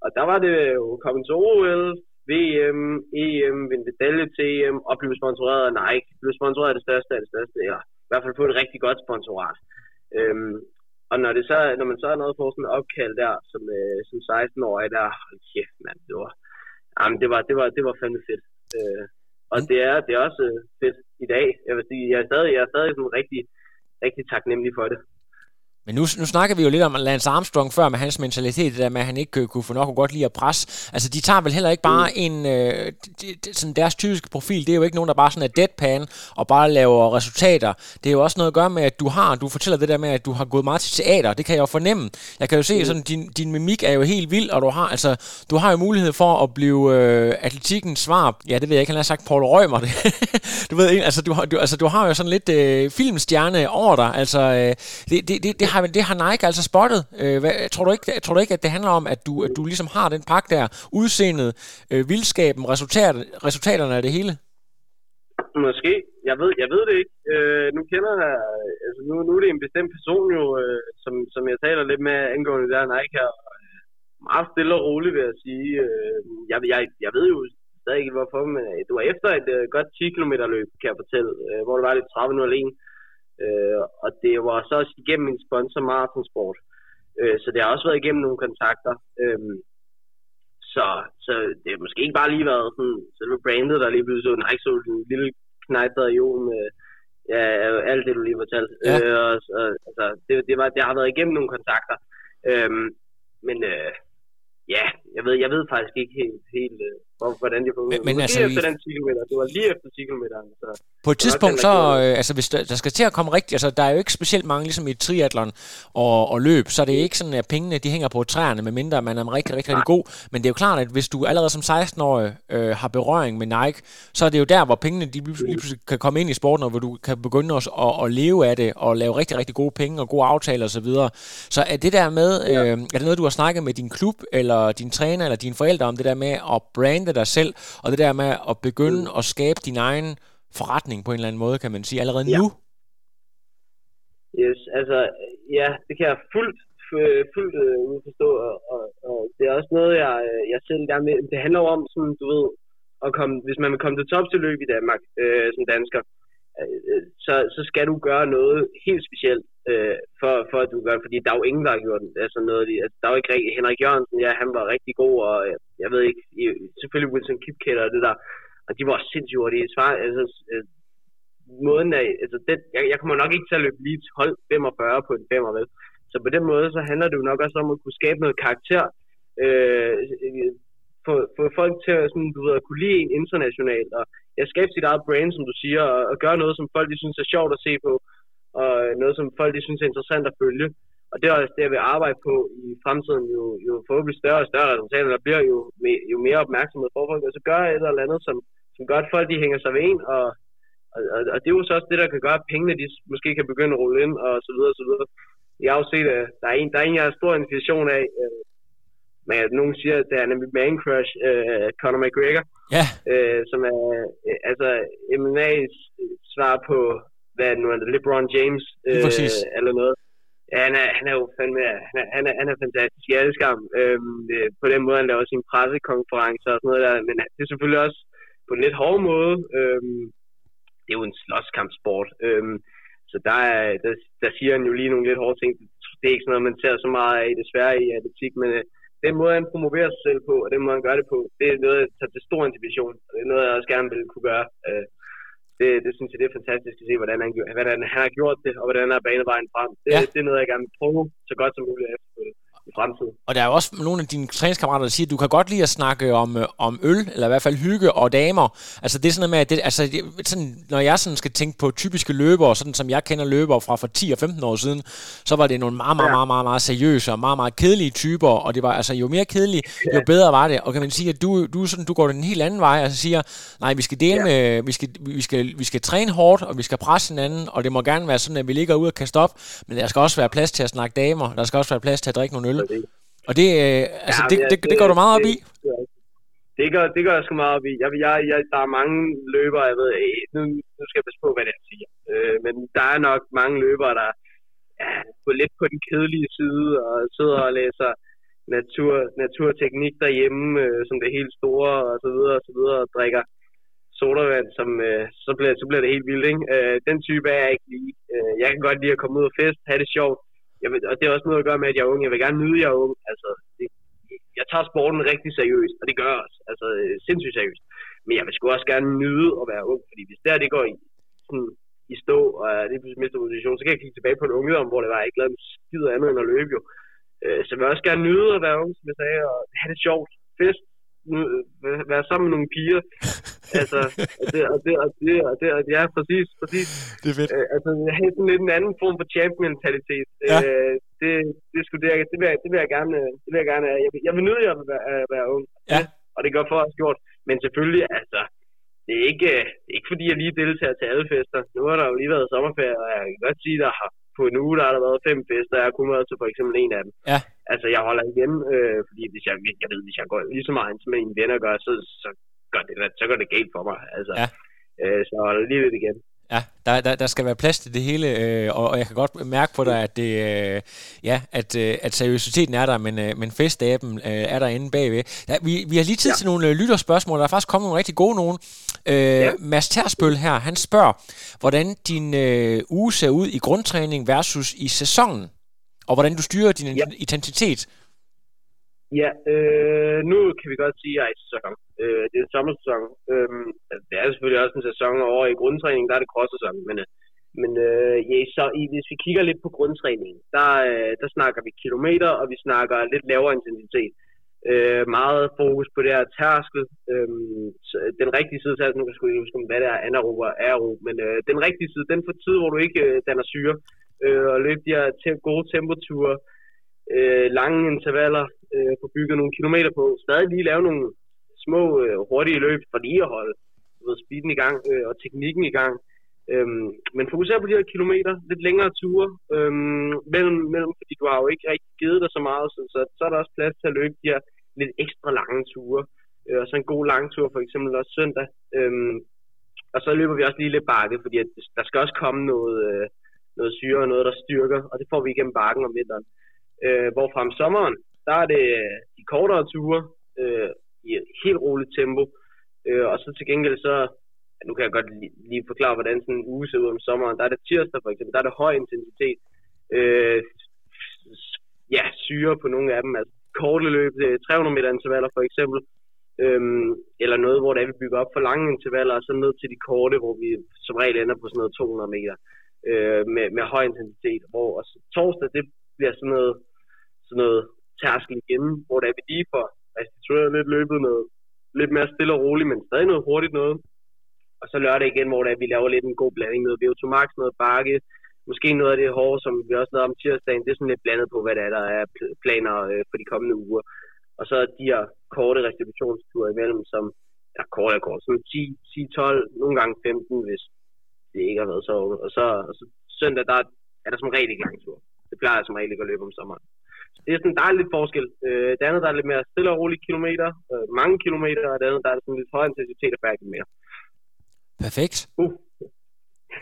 og der var det jo kommet til OL, VM, EM, vinde medalje til EM, og blive sponsoreret af Nike, blive sponsoreret af det største af det største, eller i hvert fald få et rigtig godt sponsorat. Øhm, og når, det så, når man så er noget på sådan en opkald der, som, øh, som 16-årig, der, hold kæft mand, det var, jamen, det var, det var, det var fandme fedt. Øh, og det er, det er også øh, fedt i dag. Jeg vil sige, jeg er stadig, jeg er stadig sådan rigtig, rigtig taknemmelig for det. Men nu, nu snakker vi jo lidt om Lance Armstrong før med hans mentalitet, det der med, at han ikke kunne få nok og godt lide at presse. Altså, de tager vel heller ikke bare Mm. en... Øh, de, de, sådan deres typiske profil, det er jo ikke nogen, der bare sådan er deadpan og bare laver resultater. Det er jo også noget at gøre med, at du har... Du fortæller det der med, at du har gået meget til teater. Det kan jeg jo fornemme. Jeg kan jo se, Mm. sådan, din, din mimik er jo helt vild, og du har, altså, du har jo mulighed for at blive øh, atletikkens svar. Ja, det ved jeg ikke, han har sagt Paul Rømer. Det. <laughs> du ved altså du, har, du, altså, du har jo sådan lidt øh, filmstjerne over dig. Altså, øh, det, det, det, det, har, det har Nike altså spottet. Øh, hvad, tror, du ikke, tror du ikke, at det handler om, at du, at du ligesom har den pakke der, udseendet, øh, vildskaben, resultat, resultaterne af det hele? Måske. Jeg ved, jeg ved det ikke. Øh, nu kender jeg, altså nu, nu er det en bestemt person jo, øh, som, som jeg taler lidt med angående der Nike her. Meget stille og roligt vil jeg sige. Øh, jeg, jeg, jeg ved jo stadig ikke hvorfor, men øh, det var efter et øh, godt 10 km løb, kan jeg fortælle, øh, hvor det var lidt 30 0 alene. Uh, og det var så også igennem min sponsor Marathon Sport. Uh, så det har også været igennem nogle kontakter. Uh, så, så det har måske ikke bare lige været sådan, selve brandet, der lige pludselig så Nike så en lille knejt jo med ja, alt det, du lige fortalte. Ja. Øh, og, og, altså, det, det, var, det har været igennem nogle kontakter. Øhm, men øh, ja, jeg ved, jeg ved faktisk ikke helt, helt øh, hvordan det fungerer. Men, men altså, efter den 10 km, det var lige efter 10 km. Så på et tidspunkt, så, øh, altså hvis der, der skal til at komme rigtigt, altså der er jo ikke specielt mange, ligesom i triathlon og, og løb, så er det ikke sådan, at pengene de hænger på træerne, medmindre man er rigtig, rigtig, rigtig god. Men det er jo klart, at hvis du allerede som 16-årig øh, har berøring med Nike, så er det jo der, hvor pengene de lige pludselig kan komme ind i sporten, og hvor du kan begynde også at, at leve af det, og lave rigtig, rigtig gode penge og gode aftaler osv. Så, så er det der med, øh, er det noget, du har snakket med din klub, eller din træner, eller dine forældre om det der med at brande dig selv, og det der med at begynde mm. at skabe din egen forretning på en eller anden måde, kan man sige, allerede ja. nu? Yes, altså, ja, det kan jeg fuldt, fuldt uh, forstå, og, og, og, det er også noget, jeg, jeg selv gerne med. Det handler om, sådan, du ved, at komme, hvis man vil komme til top til løb i Danmark øh, som dansker, øh, så, så skal du gøre noget helt specielt, øh, for, for at du gør det, fordi der er jo ingen, der har gjort det. Altså noget, altså, der er jo ikke Henrik Jørgensen, ja, han var rigtig god, og øh, jeg ved ikke, selvfølgelig Wilson Kipketter og det der, og de var sindssygt hurtige. Svar, altså, øh, måden af, altså det, jeg, jeg kommer nok ikke til at løbe lige 12 45 på en 5 vel? Så på den måde, så handler det jo nok også om at kunne skabe noget karakter, øh, få, få folk til at, sådan, du ved, at kunne lide en internationalt, og jeg skabe sit eget brand, som du siger, og, og gøre noget, som folk de synes er sjovt at se på, og noget, som folk de synes er interessant at følge. Og det er også det, jeg vil arbejde på i fremtiden, jo, jo forhåbentlig større og større resultater, der bliver jo, jo mere opmærksomhed for folk, og så gør et eller andet, som, som gør, at folk de hænger sig ved en, og, og, og, det er jo så også det, der kan gøre, at pengene de måske kan begynde at rulle ind, og så videre, og så videre. Jeg har jo set, at der er en, der er en jeg har stor inspiration af, øh, men nogen siger, at det er nemlig man crush, øh, Conor McGregor, ja. øh, som er øh, altså MMA's svar på, hvad nu er det, LeBron James, øh, eller noget. Ja, han er, han er jo fandme, han er, han er, han er fantastisk. Jeg elsker ham. Øhm, på den måde, han laver sin pressekonference og sådan noget der. Men det er selvfølgelig også på en lidt hård måde. Øhm, det er jo en slåskampsport. Øhm, så der, er, der, der siger han jo lige nogle lidt hårde ting. Det er ikke sådan noget, man ser så meget af desværre i atletik, men øh, den måde, han promoverer sig selv på, og den måde, han gør det på, det er noget, jeg tager til stor inspiration. Det er noget, jeg også gerne vil kunne gøre. Øh, det, det synes jeg, det er fantastisk at se, hvordan han, hvordan han har gjort det, og hvordan han har banet vejen frem. Det, ja. det er noget, jeg gerne vil prøve så godt som muligt efter det i fremtiden. Og der er jo også nogle af dine træningskammerater, der siger, at du kan godt lide at snakke om, øh, om øl, eller i hvert fald hygge og damer. Altså det er sådan noget med, at det, altså, det, sådan, når jeg sådan skal tænke på typiske løbere, sådan som jeg kender løbere fra for 10 og 15 år siden, så var det nogle meget, meget, meget, meget, meget seriøse og meget, meget kedelige typer, og det var altså jo mere kedelige, jo bedre var det. Og kan man sige, at du, du, sådan, du går den helt anden vej, og så siger, nej, vi skal dele med, vi skal, vi, skal, vi skal træne hårdt, og vi skal presse hinanden, og det må gerne være sådan, at vi ligger ud og kan stoppe, men der skal også være plads til at snakke damer, der skal også være plads til at drikke nogle øl. Og det, øh, altså, ja, det, det, det, det går du meget op i? Det gør, det gør jeg sgu meget op i. Jeg, jeg, jeg, der er mange løbere, jeg ved, nu, nu skal jeg passe på, hvad det er, siger. Øh, men der er nok mange løbere, der ja, lidt på den kedelige side og sidder og læser natur, naturteknik derhjemme, øh, som det helt store og så videre og så videre, og drikker sodavand, som, øh, så, bliver, så bliver det helt vildt. Ikke? Øh, den type er jeg ikke lige. Øh, jeg kan godt lide at komme ud og fest, have det sjovt, jeg vil, og det er også noget at gøre med, at jeg er ung. Jeg vil gerne nyde, at jeg er ung. Altså, det, jeg tager sporten rigtig seriøst, og det gør jeg også. Altså, øh, sindssygt seriøst. Men jeg vil sgu også gerne nyde at være ung, fordi hvis der det går i, sådan, i stå, og jeg lige pludselig mister position, så kan jeg kigge tilbage på en ungdom, hvor det var, jeg ikke lavede skid andet end at løbe jo. Øh, så jeg vil også gerne nyde at være ung, som jeg sagde, og have det sjovt. Fest, være sammen med nogle piger. <laughs> altså, og det, og det, og det, og det, og det, ja, præcis, præcis. Det er fedt. Øh, altså, have sådan lidt en anden form for champ-mentalitet. Ja. Øh, det, det, skulle, det, det, vil jeg, det vil jeg gerne, det vil jeg gerne, jeg jeg vil nyde at være, at være ung. Ja. Og det gør for os gjort. Men selvfølgelig, altså, det er ikke, det er ikke fordi, jeg lige deltager til alle fester. Nu har der jo lige været sommerferie, og jeg kan godt sige, der har på en uge, der har der været fem fester, jeg har kun været til for eksempel en af dem. Ja. Altså, jeg holder igen, øh, fordi hvis jeg, jeg ved, hvis jeg går lige så meget som mine venner gør, så, så, gør det, så går det galt for mig. Altså, ja. øh, så holder lige lidt igen. Ja, der, der, der skal være plads til det hele, øh, og, og jeg kan godt mærke på dig, at det, øh, ja, at, øh, at seriøsiteten er der, men, øh, men festaben øh, er der inde bagved. Ja, vi, vi har lige tid ja. til nogle øh, lytterspørgsmål, der er faktisk kommet nogle rigtig gode nogen. Øh, ja. Mads Tersbøl her, han spørger, hvordan din øh, uge ser ud i grundtræning versus i sæsonen, og hvordan du styrer din ja. intensitet. Ja, øh, nu kan vi godt sige, at jeg er i sæson. Øh, det er sommersæson. Øh, det er selvfølgelig også en sæson over i grundtræning, der er det cross-sæson. Men, øh, men øh, ja, så i, hvis vi kigger lidt på grundtræningen, der, øh, der snakker vi kilometer, og vi snakker lidt lavere intensitet. Øh, meget fokus på det her tærskel. Øh, den rigtige side, så nu kan jeg ikke huske, hvad det er, anaerob og aerob, men øh, den rigtige side, den får tid, hvor du ikke øh, danner syre, øh, og løber de her te- gode temperaturer, øh, lange intervaller, øh, få bygget nogle kilometer på, stadig lige lave nogle små øh, hurtige løb for lige at holde ved, speeden i gang øh, og teknikken i gang. Øhm, men fokuser på de her kilometer, lidt længere ture øhm, mellem, mellem, fordi du har jo ikke rigtig givet dig så meget, så, så, så er der også plads til at løbe de her lidt ekstra lange ture. Øh, og så en god lang tur, for eksempel også søndag. Øhm, og så løber vi også lige lidt bakke, fordi at der skal også komme noget, øh, noget syre og noget, der styrker, og det får vi igennem bakken om vinteren. Øh, hvorfra om sommeren, der er det øh, de kortere ture øh, i et helt roligt tempo. Øh, og så til gengæld så, nu kan jeg godt lige, lige forklare, hvordan sådan en uge ser ud om sommeren. Der er det tirsdag for eksempel, der er det høj intensitet. Øh, ja, syre på nogle af dem. Altså korte løb, 300 meter intervaller for eksempel. Øhm, eller noget, hvor der vi bygger op for lange intervaller, og så ned til de korte, hvor vi som regel ender på sådan noget 200 meter øh, med, med høj intensitet. Hvor og så, torsdag, det bliver sådan noget, sådan noget tærskel igen, hvor der er vi lige får restitueret lidt løbet noget lidt mere stille og roligt, men stadig noget hurtigt noget. Og så lørdag igen, hvor der vi laver lidt en god blanding, noget VO2 Max, noget bakke, måske noget af det hårde, som vi også lavede om tirsdagen, det er sådan lidt blandet på, hvad der er, der er planer øh, for de kommende uger. Og så de her korte restitutionsture imellem, som ja, kort og kort, sådan 10, 10, 12, nogle gange 15, hvis det ikke har været så. Og så, og så søndag, der er der som regel ikke lang tur. Det plejer jeg som regel ikke at løbe om sommeren det er sådan, der er lidt forskel. Øh, det andet, der er lidt mere stille og rolige kilometer, øh, mange kilometer, og det andet, der er sådan lidt højere intensitet og færdig mere. Perfekt. Uh.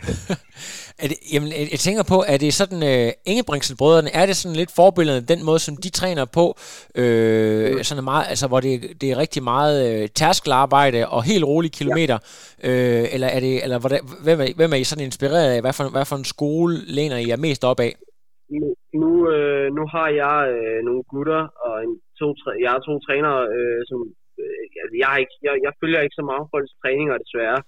<laughs> er det, jamen, jeg tænker på, er det sådan, uh, Ingebrigtsen-brødrene, er det sådan lidt forbillede den måde, som de træner på, øh, mm. sådan meget, altså, hvor det, det er rigtig meget uh, tærskelarbejde og helt rolige kilometer, ja. øh, eller er det, eller hvordan, hvem, er, hvem er I sådan inspireret af, hvad for, hvad for en skole læner I er mest op af? Nu, nu, øh, nu har jeg øh, nogle gutter, og en, to, tre, jeg har to trænere, øh, som øh, altså, jeg, har ikke, jeg, jeg følger ikke så meget folks træninger, desværre.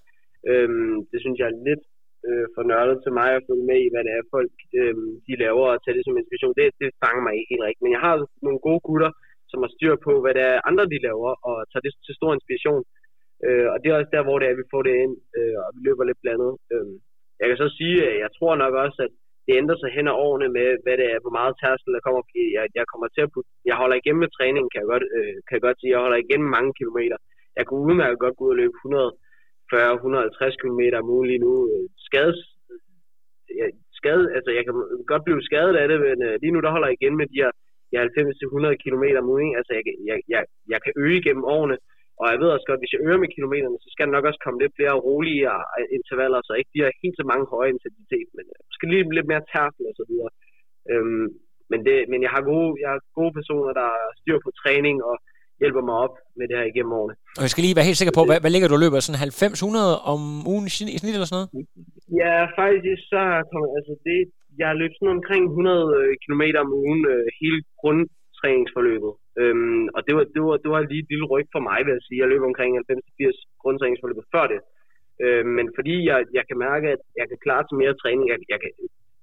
Øhm, det synes jeg er lidt øh, for nørdet til mig at følge med i, hvad det er, folk øh, de laver, og tage det som inspiration. Det, det fanger mig ikke helt rigtigt. Men jeg har nogle gode gutter, som har styr på, hvad det er, andre de laver, og tager det til stor inspiration. Øh, og det er også der, hvor det er, vi får det ind, øh, og vi løber lidt blandet. Øh, jeg kan så sige, at jeg tror nok også, at det ændrer sig hen ad årene med, hvad det er, hvor meget tærskel der kommer. Jeg, jeg kommer til at putte, jeg holder igen med træningen, kan jeg godt, øh, kan jeg godt sige. Jeg holder igen mange kilometer. Jeg kunne udmærket godt gå ud og løbe 140-150 km om ugen lige nu. Øh, skades, øh, jeg, skade, altså jeg kan godt blive skadet af det, men øh, lige nu der holder jeg igen med de her, 90-100 km om ugen. Altså jeg, jeg, jeg, jeg kan øge gennem årene, og jeg ved også godt, at hvis jeg øger med kilometerne, så skal der nok også komme lidt flere rolige intervaller, så ikke de har helt så mange høje intensitet, men måske øh, lige lidt mere tærkel og så videre. Øhm, men, det, men jeg har, gode, jeg har gode personer, der styrer på træning og hjælper mig op med det her igennem årene. Og jeg skal lige være helt sikker på, hvad, hvad ligger du og løber? Sådan 90-100 om ugen i snit eller sådan noget? Ja, faktisk så kommer, altså det, jeg har løbet sådan omkring 100 øh, km om ugen øh, hele grundtræningsforløbet. Øhm, og det var, det, var, det var lige et lille ryg for mig, vil jeg sige. Jeg løb omkring 90-80 grundtræningsforløbet før det. Øhm, men fordi jeg, jeg kan mærke, at jeg kan klare til mere træning, jeg, jeg kan,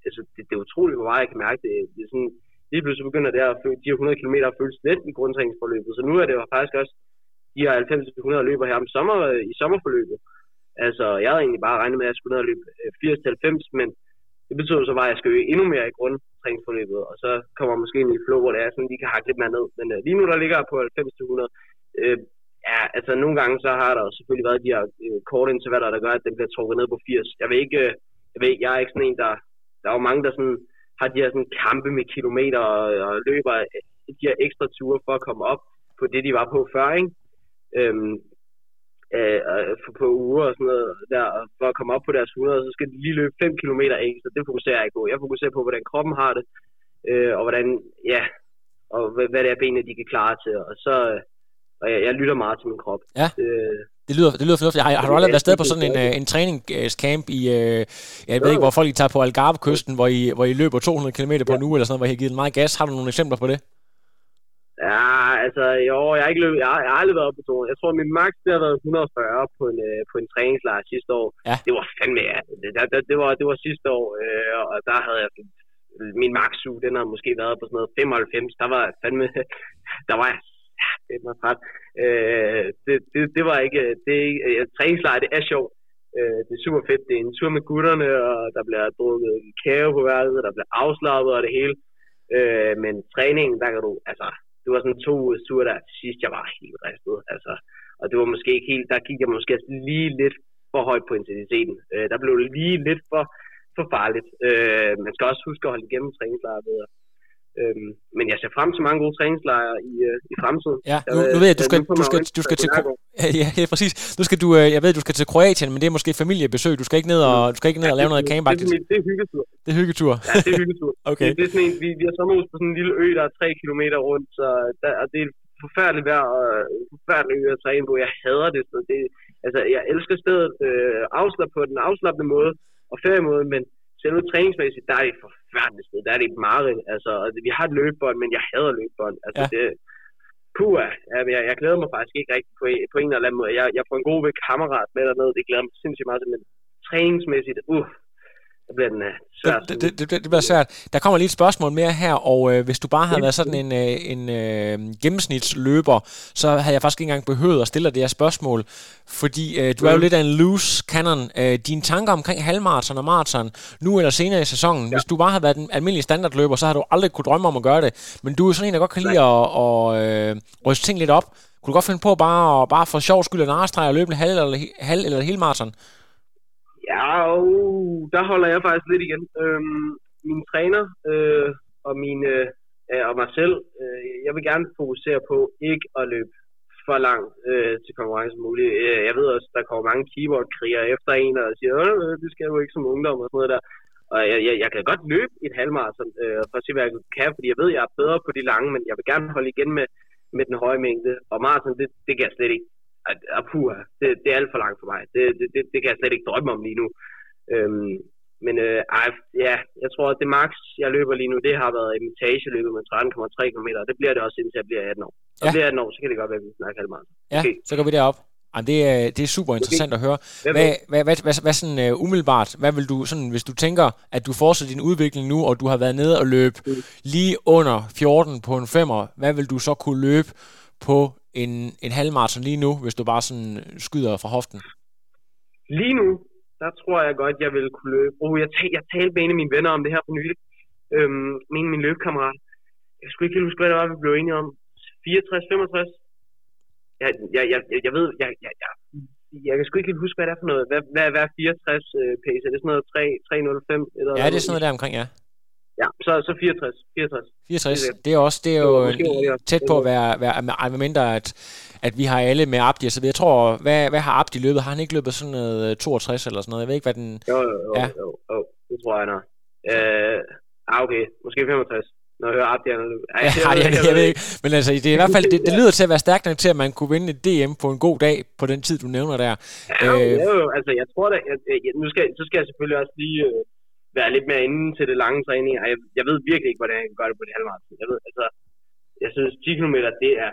altså, det, det er utroligt, hvor meget jeg kan mærke det. det er sådan, lige pludselig begynder det at føle, de her 100 km føles let i grundtræningsforløbet. Så nu er det jo faktisk også de her 90-100 løber her om sommer, i sommerforløbet. Altså, jeg havde egentlig bare regnet med, at jeg skulle ned og løbe øh, 80-90, men det betyder så bare, at jeg skal øge endnu mere i grund, træningsforløbet, og så kommer måske ind i et flow, hvor det er sådan, de kan hakke lidt mere ned. Men øh, lige nu, der ligger jeg på 90-100. Øh, ja, altså nogle gange, så har der selvfølgelig været de her øh, korte intervaller, der gør, at den bliver trukket ned på 80. Jeg ved ikke, øh, jeg, ved, jeg er ikke sådan en, der... Der er jo mange, der sådan, har de her sådan, kampe med kilometer og, og løber øh, de her ekstra ture for at komme op på det, de var på før, ikke? Øhm, øh, på uger og sådan noget der, for at komme op på deres 100, så skal de lige løbe 5 km ekstra. Det fokuserer jeg ikke på. Jeg fokuserer på, hvordan kroppen har det, øh, og hvordan, ja, og hvad, hvad det er benene, de kan klare til. Og så, og jeg, jeg lytter meget til min krop. Ja. Øh, det lyder, det lyder fornuftigt. Har, har du aldrig været afsted på sådan en, en træningscamp i, øh, jeg ved ikke, hvor folk tager på Algarve-kysten, hvor I, hvor I løber 200 km på en uge eller sådan noget, hvor I har givet meget gas. Har du nogle eksempler på det? Ja, altså, jo, jeg har ikke løbet, jeg har, jeg har aldrig været oppe på 200. Jeg tror, min max, det har været 140 på en, øh, på en træningslejr sidste år. Ja. Det var fandme, ja. Det, det, det, var, det var sidste år, øh, og der havde jeg min max den har måske været på sådan noget 95. Der var jeg fandme, <laughs> der var jeg ja, det var træt. Øh, det, det, det, var ikke, det ikke, træningslejr, det er sjovt. Øh, det er super fedt. Det er en tur med gutterne, og der bliver drukket kæve på værelset, der bliver afslappet og det hele. Øh, men træningen, der kan du, altså, det var sådan to ture der til sidst, jeg var helt ristet. Altså, og det var måske ikke helt, der gik jeg måske lige lidt for højt på intensiteten. Øh, der blev det lige lidt for, for farligt. Øh, man skal også huske at holde igennem træningslejret. Øhm, men jeg ser frem til mange gode træningslejre i, øh, i fremtiden. Ja, nu, nu ved jeg, du skal, du skal, du skal til <laughs> ja, ja, præcis. Nu skal du, øh, jeg ved, du skal til Kroatien, men det er måske familiebesøg. Du skal ikke ned og, du skal ikke ned og lave noget campagtigt. Det, det er hyggetur. Det er hyggetur. Ja, det er hyggetur. <laughs> okay. Det, det er sådan en, vi, vi har sommerhus på sådan en lille ø, der er tre kilometer rundt, så der, og det er forfærdeligt vejr og forfærdeligt ø at træne på. Jeg hader det. Så det altså, jeg elsker stedet øh, afslap på den afslappende måde og feriemåde, men selve træningsmæssigt, der er det et forfærdeligt sted. Der er det et mareridt. Altså, vi har et løbebånd, men jeg hader løbebånd. Altså, Ja. det, puh, jeg, jeg, jeg, glæder mig faktisk ikke rigtig på, på en eller anden måde. Jeg, jeg får en god ved kammerat med dernede. Det glæder mig sindssygt meget men træningsmæssigt, uh, der bliver den uh, svært. Det, det, det, det bliver svært. Der kommer lige et spørgsmål mere her, og øh, hvis du bare havde været sådan en, øh, en øh, gennemsnitsløber, så havde jeg faktisk ikke engang behøvet at stille dig det her spørgsmål, fordi øh, du er jo lidt af en loose cannon. Øh, dine tanker omkring halvmarathon og marathon, nu eller senere i sæsonen, ja. hvis du bare havde været en almindelig standardløber, så havde du aldrig kunne drømme om at gøre det. Men du er sådan en, der godt kan lide at, at øh, ryste ting lidt op. Kunne du godt finde på bare, at, bare for sjov skyld en arstreg og løbe en halv eller, halv eller hele marathon? Ja, uh, der holder jeg faktisk lidt igen. Øhm, min træner øh, og, mine, øh, og mig selv, øh, jeg vil gerne fokusere på ikke at løbe for langt øh, til konkurrence muligt. Øh, jeg ved også, der kommer mange keyboard-kriger efter en og siger, øh, det skal du ikke som ungdom og sådan noget der. Og jeg, jeg, jeg kan godt løbe et halvmarathon øh, for at se, hvad jeg kan, fordi jeg ved, jeg er bedre på de lange, men jeg vil gerne holde igen med, med den høje mængde. Og maraton, det, det kan jeg slet ikke. Ah, ah, puha, det, det er alt for langt for mig. Det, det, det, det kan jeg slet ikke drømme om lige nu. Øhm, men øh, ej, ja, jeg tror, at det max, jeg løber lige nu, det har været imitageløbet med 13,3 km. Det bliver det også, indtil jeg bliver 18 år. Og Ja. bliver 18 år, så kan det godt være, at vi snakker halvmarathon. Ja, Okay. så går vi derop. Jamen, det, er, det er super interessant at høre. Hvad, hvad, hvad, hvad, hvad sådan uh, umiddelbart, hvad vil du sådan, hvis du tænker, at du fortsætter din udvikling nu, og du har været nede og løbe Mm. lige under 14 på en femmer, hvad vil du så kunne løbe på en, en halvmarathon lige nu, hvis du bare sådan skyder fra hoften? Lige nu, der tror jeg godt, jeg vil kunne løbe. Oh, jeg, tal, jeg talte med en af mine venner om det her for nylig. Øhm, min, min løbekammerat. Jeg skulle ikke helt huske, hvad det var, vi blev enige om. 64, 65? Jeg, jeg, jeg, jeg, jeg ved, jeg, jeg, jeg, jeg kan sgu ikke helt huske, hvad det er for noget. Hvad, hvad, hvad er 64 øh, pace? Er det sådan noget 3, 305? Eller Ja, det er sådan noget der omkring, ja. Ja, så, så 64. 64. 64, Det er også, det er jo det tæt på at være, være med mindre, at, at vi har alle med Abdi, så jeg tror, hvad, hvad har Abdi løbet? Har han ikke løbet sådan noget øh, 62 eller sådan noget? Jeg ved ikke, hvad den... Jo, jo, jo, Ja. jo, jo, det tror jeg, har. Øh, ah, okay. Måske 65. Når jeg hører Abdi, han. Ej, Ja, jeg, jeg, jeg ved ikke. Men altså, det er i hvert fald, det, det lyder til at være stærkt nok til, at man kunne vinde et DM på en god dag på den tid, du nævner der. Ja, Øh. øh, jo, jo, altså jeg tror da, jeg, jeg, nu skal, så skal jeg selvfølgelig også lige øh, være lidt mere inde til det lange træning. Jeg, jeg ved virkelig ikke, hvordan jeg kan gøre det på det halvmarathon. Jeg ved, altså, jeg synes 10 km, det er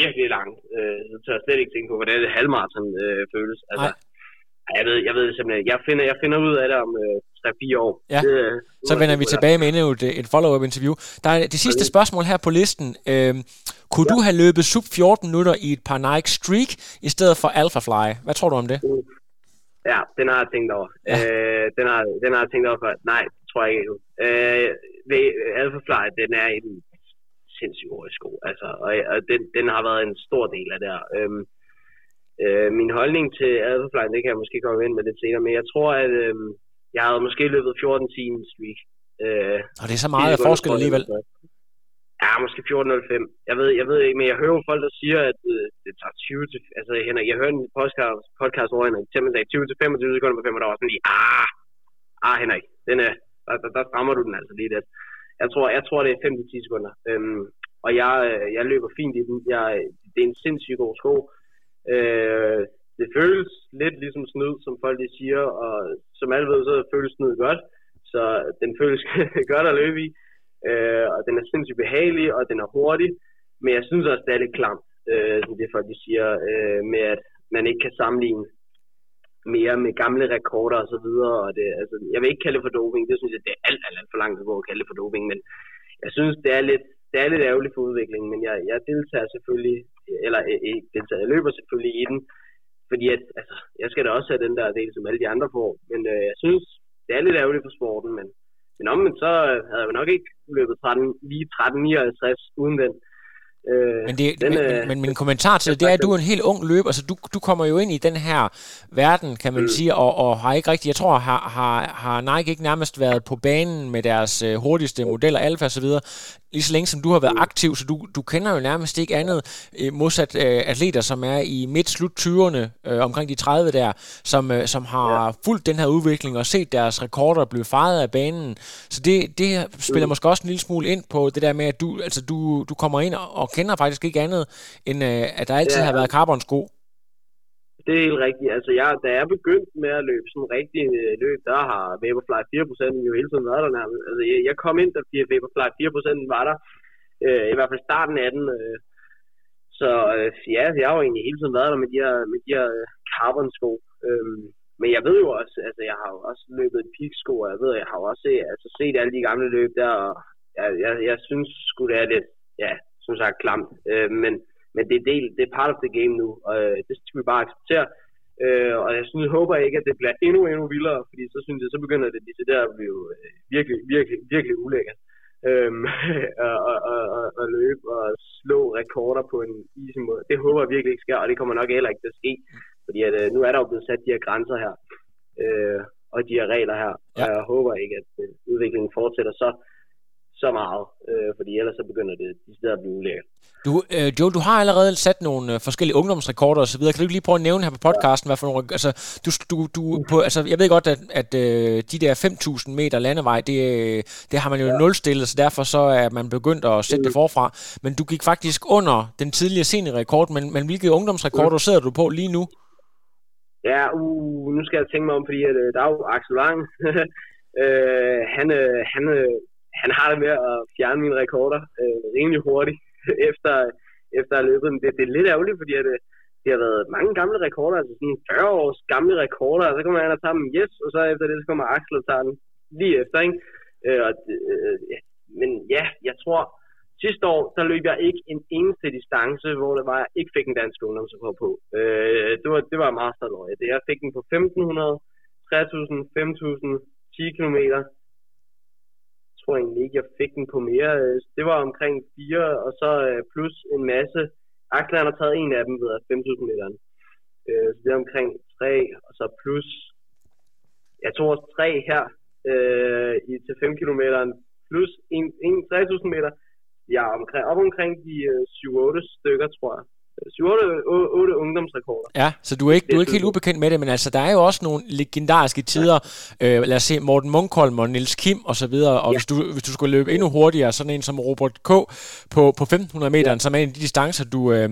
virkelig langt. Øh, så tør jeg slet ikke tænke på, hvordan det halvmarathon øh, føles. Altså, ej, jeg ved, jeg ved simpelthen, jeg finder, jeg finder ud af det om øh, 3-4 år. Ja. Det, øh, Så vender vi tilbage med endnu et, et follow-up interview. Der er det sidste spørgsmål her på listen. Øhm, kunne du have løbet sub 14 minutter i et par Nike Streak i stedet for Alphafly? Hvad tror du om det? Ja, den har jeg tænkt over. Ja. Øh, den, har, den har jeg tænkt over før. Nej, det tror jeg ikke. Øh, Alphafly, den er en sindssygt hurtig sko. Altså, og, og den, den har været en stor del af det her. Øhm, øh, min holdning til Alphafly, det kan jeg måske komme ind med lidt senere, men jeg tror, at øhm, jeg havde måske løbet 14 timer streak. Øh, Og det er så meget forskel alligevel. Ja, måske 14.05. Jeg ved, jeg ved ikke, men jeg hører jo folk, der siger, at øh, det tager 20 til... Altså, Henrik, jeg hørte en podcast, podcast over Henrik Temmen sagde 20 til 25 sekunder på 5, og der var sådan lige, ah, ah Henrik, den er, der, der, der strammer du den altså lige lidt. Jeg tror, jeg tror det er 5 til 10 sekunder. Øhm, og jeg, øh, jeg løber fint i den. Jeg, det er en sindssygt god sko. Øh, det føles lidt ligesom snyd, som folk de siger, og som alle ved, så føles snyd godt. Så den føles <laughs> godt at løbe i. Øh, og den er sindssygt behagelig, og den er hurtig. Men jeg synes også, det er lidt klamt, øh, som det folk de siger, øh, med at man ikke kan sammenligne mere med gamle rekorder og så videre. Og det, altså, jeg vil ikke kalde det for doping. Det synes jeg, det er alt, alt, alt for langt at kalde det for doping. Men jeg synes, det er lidt, det er lidt ærgerligt for udviklingen. Men jeg, jeg deltager selvfølgelig, eller ikke deltager, jeg løber selvfølgelig i den. Fordi at, altså, jeg skal da også have den der del, som alle de andre får. Men øh, jeg synes, det er lidt ærgerligt for sporten. Men, men omvendt så havde jeg nok ikke løbet 13, lige 13.59 uden den. Øh, men, det, den, men, øh, men min kommentar til det, det er, at du er en helt ung løber, altså du, du kommer jo ind i den her verden, kan man mm. sige, og, og har ikke rigtig, jeg tror, har, har, har Nike ikke nærmest været på banen med deres øh, hurtigste modeller, alfa og så videre, lige så længe som du har været aktiv, så du, du kender jo nærmest ikke andet øh, modsat øh, atleter, som er i midt-slut 20'erne, øh, omkring de 30 der, som, øh, som har ja. fulgt den her udvikling og set deres rekorder blive fejret af banen. Så det, det spiller mm. måske også en lille smule ind på det der med, at du, altså du, du kommer ind og kender faktisk ikke andet, end øh, at der altid ja. har været carbonsko. Det er helt rigtigt. Altså, jeg, da jeg begyndte med at løbe sådan rigtig øh, løb, der har Vaporfly 4% jo hele tiden været der nærmest. Altså, jeg, jeg kom ind, da Vaporfly 4% var der. Øh, I hvert fald starten af den. Øh, så øh, ja, jeg har jo egentlig hele tiden været der med de her, med de her øh, carbon-sko. Øh, men jeg ved jo også, altså jeg har jo også løbet et peak-sko, og jeg ved, jeg har jo også set, altså, set alle de gamle løb der, og jeg, jeg, jeg synes sgu det er lidt, ja, som sagt, klamt. Øh, men, men det er, del, det er part of the game nu, og øh, det skal vi bare acceptere. Øh, og jeg synes, håber ikke, at det bliver endnu, endnu vildere, fordi så synes jeg, så begynder det det der at blive øh, virkelig, virkelig, virkelig ulækkert. Øhm, <laughs> og, og, og, og løbe og slå rekorder på en easy måde. Det håber jeg virkelig ikke sker, og det kommer nok heller ikke til at ske. Fordi at, øh, nu er der jo blevet sat de her grænser her, øh, og de her regler her. Ja. Og jeg håber ikke, at udviklingen fortsætter så så meget, øh, fordi ellers så begynder det de steder at blive ulækkert. Du, øh, Joe, du har allerede sat nogle øh, forskellige ungdomsrekorder og så videre. Kan du ikke lige prøve at nævne her på podcasten, ja. hvad for nogle, altså, du, du, du, på, altså, jeg ved godt, at, at øh, de der 5.000 meter landevej, det, det har man jo ja. nulstillet, så derfor så er man begyndt at sætte mm. det forfra. Men du gik faktisk under den tidligere seniorrekord, men, men hvilke ungdomsrekorder mm. sidder du på lige nu? Ja, uh, nu skal jeg tænke mig om, fordi at, øh, der er jo Axel Lang. <laughs> øh, han, øh, han, øh, han har det med at fjerne mine rekorder øh, rimelig hurtigt <laughs> efter, efter at løbet. Det, det er lidt ærgerligt, fordi at, øh, det har været mange gamle rekorder, altså sådan 40 års gamle rekorder, og så kommer han og tager dem, yes, og så efter det, så kommer Axel og tager den lige efter, ikke? Øh, og, øh, ja. Men ja, jeg tror, sidste år, der løb jeg ikke en eneste distance, hvor det var, jeg ikke fik en dansk ungdomsrekord på. Øh, det, var, det var masterløje. Jeg fik den på 1500, 3000, 5000, 10 km, tror egentlig ikke, jeg fik den på mere. Det var omkring fire, og så øh, plus en masse. Axel har taget en af dem ved 5.000 meter. Øh, så det er omkring tre, og så plus, jeg tror også tre her øh, i, til 5 km, plus en, en 3.000 meter. Ja, omkring, op omkring de øh, 7-8 stykker, tror jeg. 7-8 ungdomsrekorder. Ja, så du er, ikke, du er ikke helt ubekendt med det, men altså, der er jo også nogle legendariske tider. Ja. Øh, lad os se, Morten Munkholm og Niels Kim og så videre, og ja. hvis, du, hvis du skulle løbe endnu hurtigere, sådan en som Robert K. på, på 1500 meter, ja. som er en af de distancer, du, øh,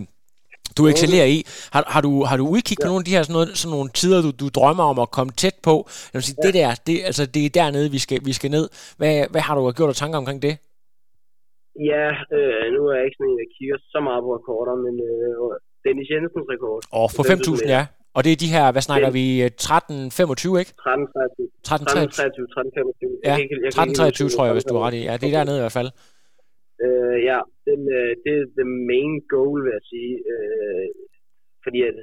du excellerer i. Har, har, du, har du udkig på ja. nogle af de her sådan, noget, sådan nogle tider, du, du drømmer om at komme tæt på? Jeg vil sige, ja. det der, det, altså, det er dernede, vi skal, vi skal ned. Hvad, hvad har du gjort af tanker omkring det? Ja, øh, nu er jeg ikke sådan en, der kigger så meget på rekorder, men øh, Dennis Jensens rekord. Og for 5.000, ja. Og det er de her, hvad snakker vi, 13.25, ikke? 13.23. 13.23, 13.25. Ja, 13.23 tror jeg, hvis du er ret i. Ja, det er dernede i hvert fald. Øh, ja, den, øh, det er the main goal, vil jeg sige. Øh, fordi at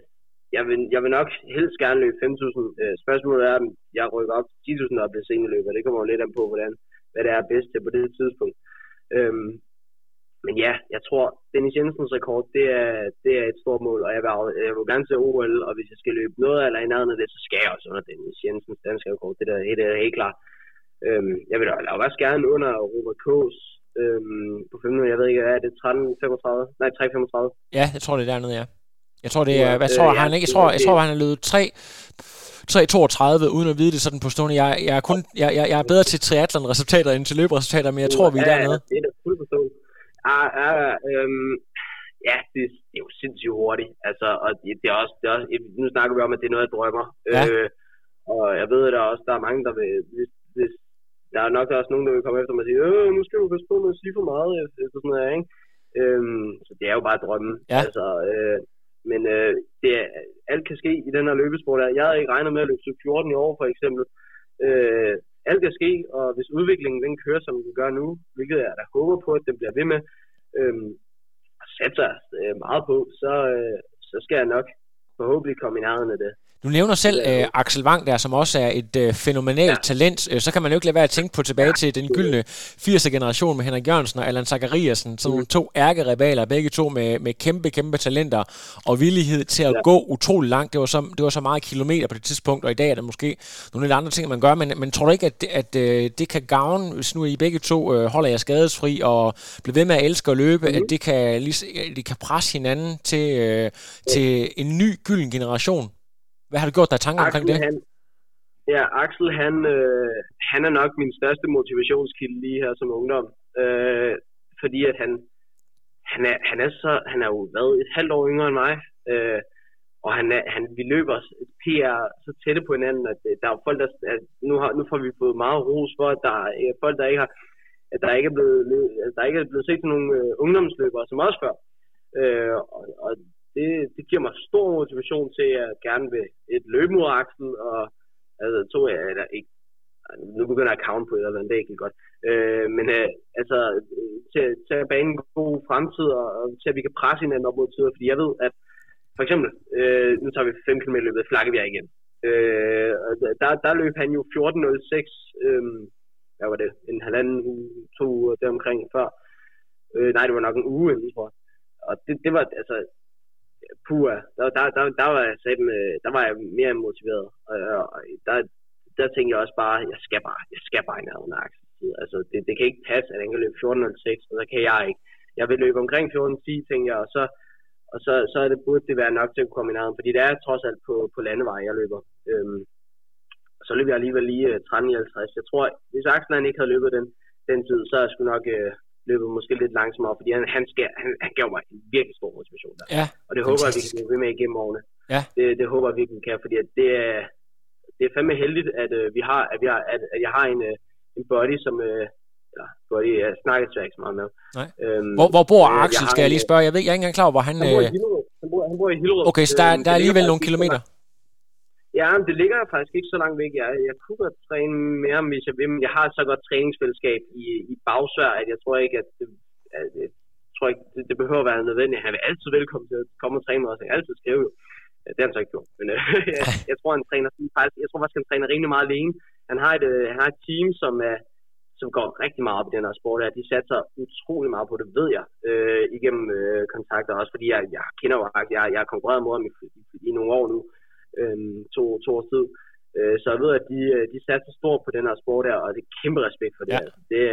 jeg vil, jeg vil nok helst gerne løbe 5.000. Øh, spørgsmålet er, om jeg rykker op til 10.000 og bliver seneløber. Det kommer jo lidt an på, hvordan, hvad det er bedst til på det tidspunkt. Øhm, men ja, jeg tror, Dennis Jensens rekord, det er, det er et stort mål, og jeg vil, jeg vil gerne til OL, og hvis jeg skal løbe noget eller en anden af det, så skal jeg også under Dennis Jensens danske rekord. Det, der, det er helt klart. Øhm, jeg vil da også gerne under Robert K's øhm, på 5 minutter. Jeg ved ikke, er det 13.35? Nej, 3.35. Ja, jeg tror, det er dernede, ja. Jeg tror, det er, hvad tror øh, han ikke? Jeg tror, jeg tror, han har løbet 3, 3.32, uden at vide det sådan på stående. Jeg, jeg, er kun, jeg, jeg, jeg er bedre til triathlon-resultater end til løberesultater, men jeg tror, vi er dernede. Ja, det er da fuldt forstående. Ah, ah, øhm, ja, det, det er jo sindssygt hurtigt. Altså, og det, det, er også, det er også, nu snakker vi om, at det er noget, jeg drømmer. Ja. Øh, og jeg ved, at der er også der er mange, der vil, hvis, hvis, der er nok også nogen, der vil komme efter mig og sige, øh, nu skal du passe på med at sige for meget, efter sådan noget, ikke? Øhm, så det er jo bare drømmen. Ja. Altså, øh, men øh, det er, alt kan ske i den her løbesport. Jeg havde ikke regnet med at løbe 14 i år, for eksempel. Øh, alt kan ske, og hvis udviklingen den kører, som den gør nu, hvilket jeg da håber på, at den bliver ved med, øh, sætter øh, meget på, så, øh, så skal jeg nok forhåbentlig komme i nærheden af det. Du nævner selv øh, Axel Wang der, som også er et øh, fænomenalt ja. talent. Øh, så kan man jo ikke lade være at tænke på tilbage til den gyldne 80'er generation med Henrik Jørgensen og Allan Zachariasen. Sådan mm. to ærkerivaler, begge to med, med kæmpe, kæmpe talenter og villighed til at ja. gå utrolig langt. Det var, så, det var så meget kilometer på det tidspunkt, og i dag er der måske nogle lidt andre ting, man gør. Men, men tror du ikke, at, det, at øh, det kan gavne, hvis nu I begge to øh, holder jer skadesfri og bliver ved med at elske at løbe, mm. at det kan, lige, det kan presse hinanden til, øh, til en ny gylden generation? Hvad har du gjort dig tanker Axel, omkring det? Han, ja, Axel, han, øh, han er nok min største motivationskilde lige her som ungdom. Øh, fordi at han, han er, han er så, han er jo været et halvt år yngre end mig. Øh, og han er, han, vi løber PR så tætte på hinanden, at øh, der er folk, der, at nu, har, nu får vi fået meget ros for, at der er folk, der ikke har, at der ikke er blevet, at der ikke er blevet set til nogle øh, ungdomsløbere, som også før. Øh, og, og det, det giver mig stor motivation til, at jeg gerne vil et løb mod og altså, to jeg, eller ikke, nu begynder jeg at count på et eller andet, det er ikke godt. Øh, men øh, altså, til, til at bane en god fremtid, og, og til at vi kan presse hinanden op mod tider, fordi jeg ved, at for eksempel, øh, nu tager vi 5 km løbet flakker vi igen. Øh, der, der løb han jo 14.06, øh, hvad var det, en halvanden uge, to uger deromkring før. Øh, nej, det var nok en uge inden, tror jeg. Og det, det var, altså, puha, der, der, der, der, var jeg sagde, øh, der var jeg mere motiveret. Og, og der, der tænkte jeg også bare, jeg skal bare, jeg skal bare ikke have en Altså, det, det kan ikke passe, at han kan løbe 14.06, og så kan jeg ikke. Jeg vil løbe omkring 14.10, tænker jeg, og så, og så, så er det, burde det være nok til at komme i nærheden, fordi det er trods alt på, på landevej, jeg løber. Øhm, så løber jeg alligevel lige øh, 13.50. Jeg tror, hvis Axel ikke havde løbet den, den tid, så er jeg sgu nok øh, løbet måske lidt langsommere, fordi han, han, skal, han, han gav mig en virkelig stor motivation der. Ja, og det håber jeg, vi kan blive ved med igennem årene. Ja. Det, det håber jeg virkelig, kan, fordi at det, er, det er fandme heldigt, at, uh, vi har, at, vi har, at, at jeg har en, uh, en body, som... Uh, ja, body, jeg snakker ikke så meget med. Nej. Øhm, hvor, hvor bor Axel, jeg skal jeg lige spørge? Jeg ved, jeg er ikke engang klar over, hvor han... Han bor i Hillerød. Han bor, han bor i Hillerød. Okay, så der, der er alligevel nogle kilometer. Ja, men det ligger faktisk ikke så langt væk. Jeg, jeg kunne godt træne mere, hvis jeg vil, men jeg har så godt træningsfællesskab i, i bagsvær, at jeg tror ikke, at det, jeg tror ikke, det, det behøver at være nødvendigt. Han er altid velkommen til at komme og træne med os. Han kan altid skrive jo. Det har han så ikke gjort. Men øh, <laughs> jeg, <laughs> jeg, tror, han træner faktisk, jeg tror faktisk, han træner rimelig meget alene. Han har et, øh, han har et team, som er, som går rigtig meget op i den her sport her. De satser utrolig meget på det, ved jeg, øh, igennem øh, kontakter også, fordi jeg, jeg kender jo jeg, jeg har konkurreret mod ham i, i, i nogle år nu, øh, to, to års tid. Øh, så jeg ved, at de, øh, de satser stort på den her sport her, og det er kæmpe respekt for det. Ja. Altså. Det,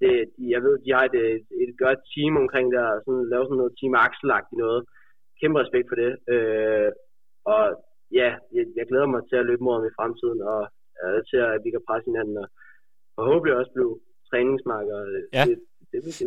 det, jeg ved, de har et, et godt team omkring det, og sådan, lave sådan noget team i noget. Kæmpe respekt for det. Øh, og ja, jeg, jeg, glæder mig til at løbe mod ham i fremtiden, og øh, til at vi kan presse hinanden, og forhåbentlig også blive træningsmarker. Ja. Det,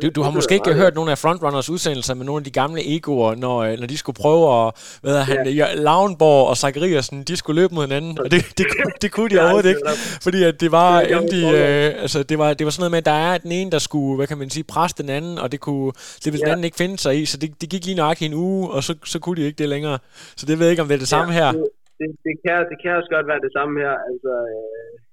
du, du har måske ikke hørt nogle af Frontrunners udsendelser med nogle af de gamle egoer, når, øh, når de skulle prøve at, hvad ja. han, Lavnborg og Zachariasen, de skulle løbe mod hinanden, og det, det, det, kunne de <laughs> overhovedet ikke, fordi at det var endte i, øh, altså det var, det var sådan noget med, at der er den ene, der skulle, hvad kan man sige, presse den anden, og det kunne, det ville ja. den anden ikke finde sig i, så det, det gik lige nok en uge, og så, så kunne de ikke det længere. Så det ved jeg ikke, om det er det samme ja, her. Det, det, det, kan, det kan også godt være det samme her, altså... Øh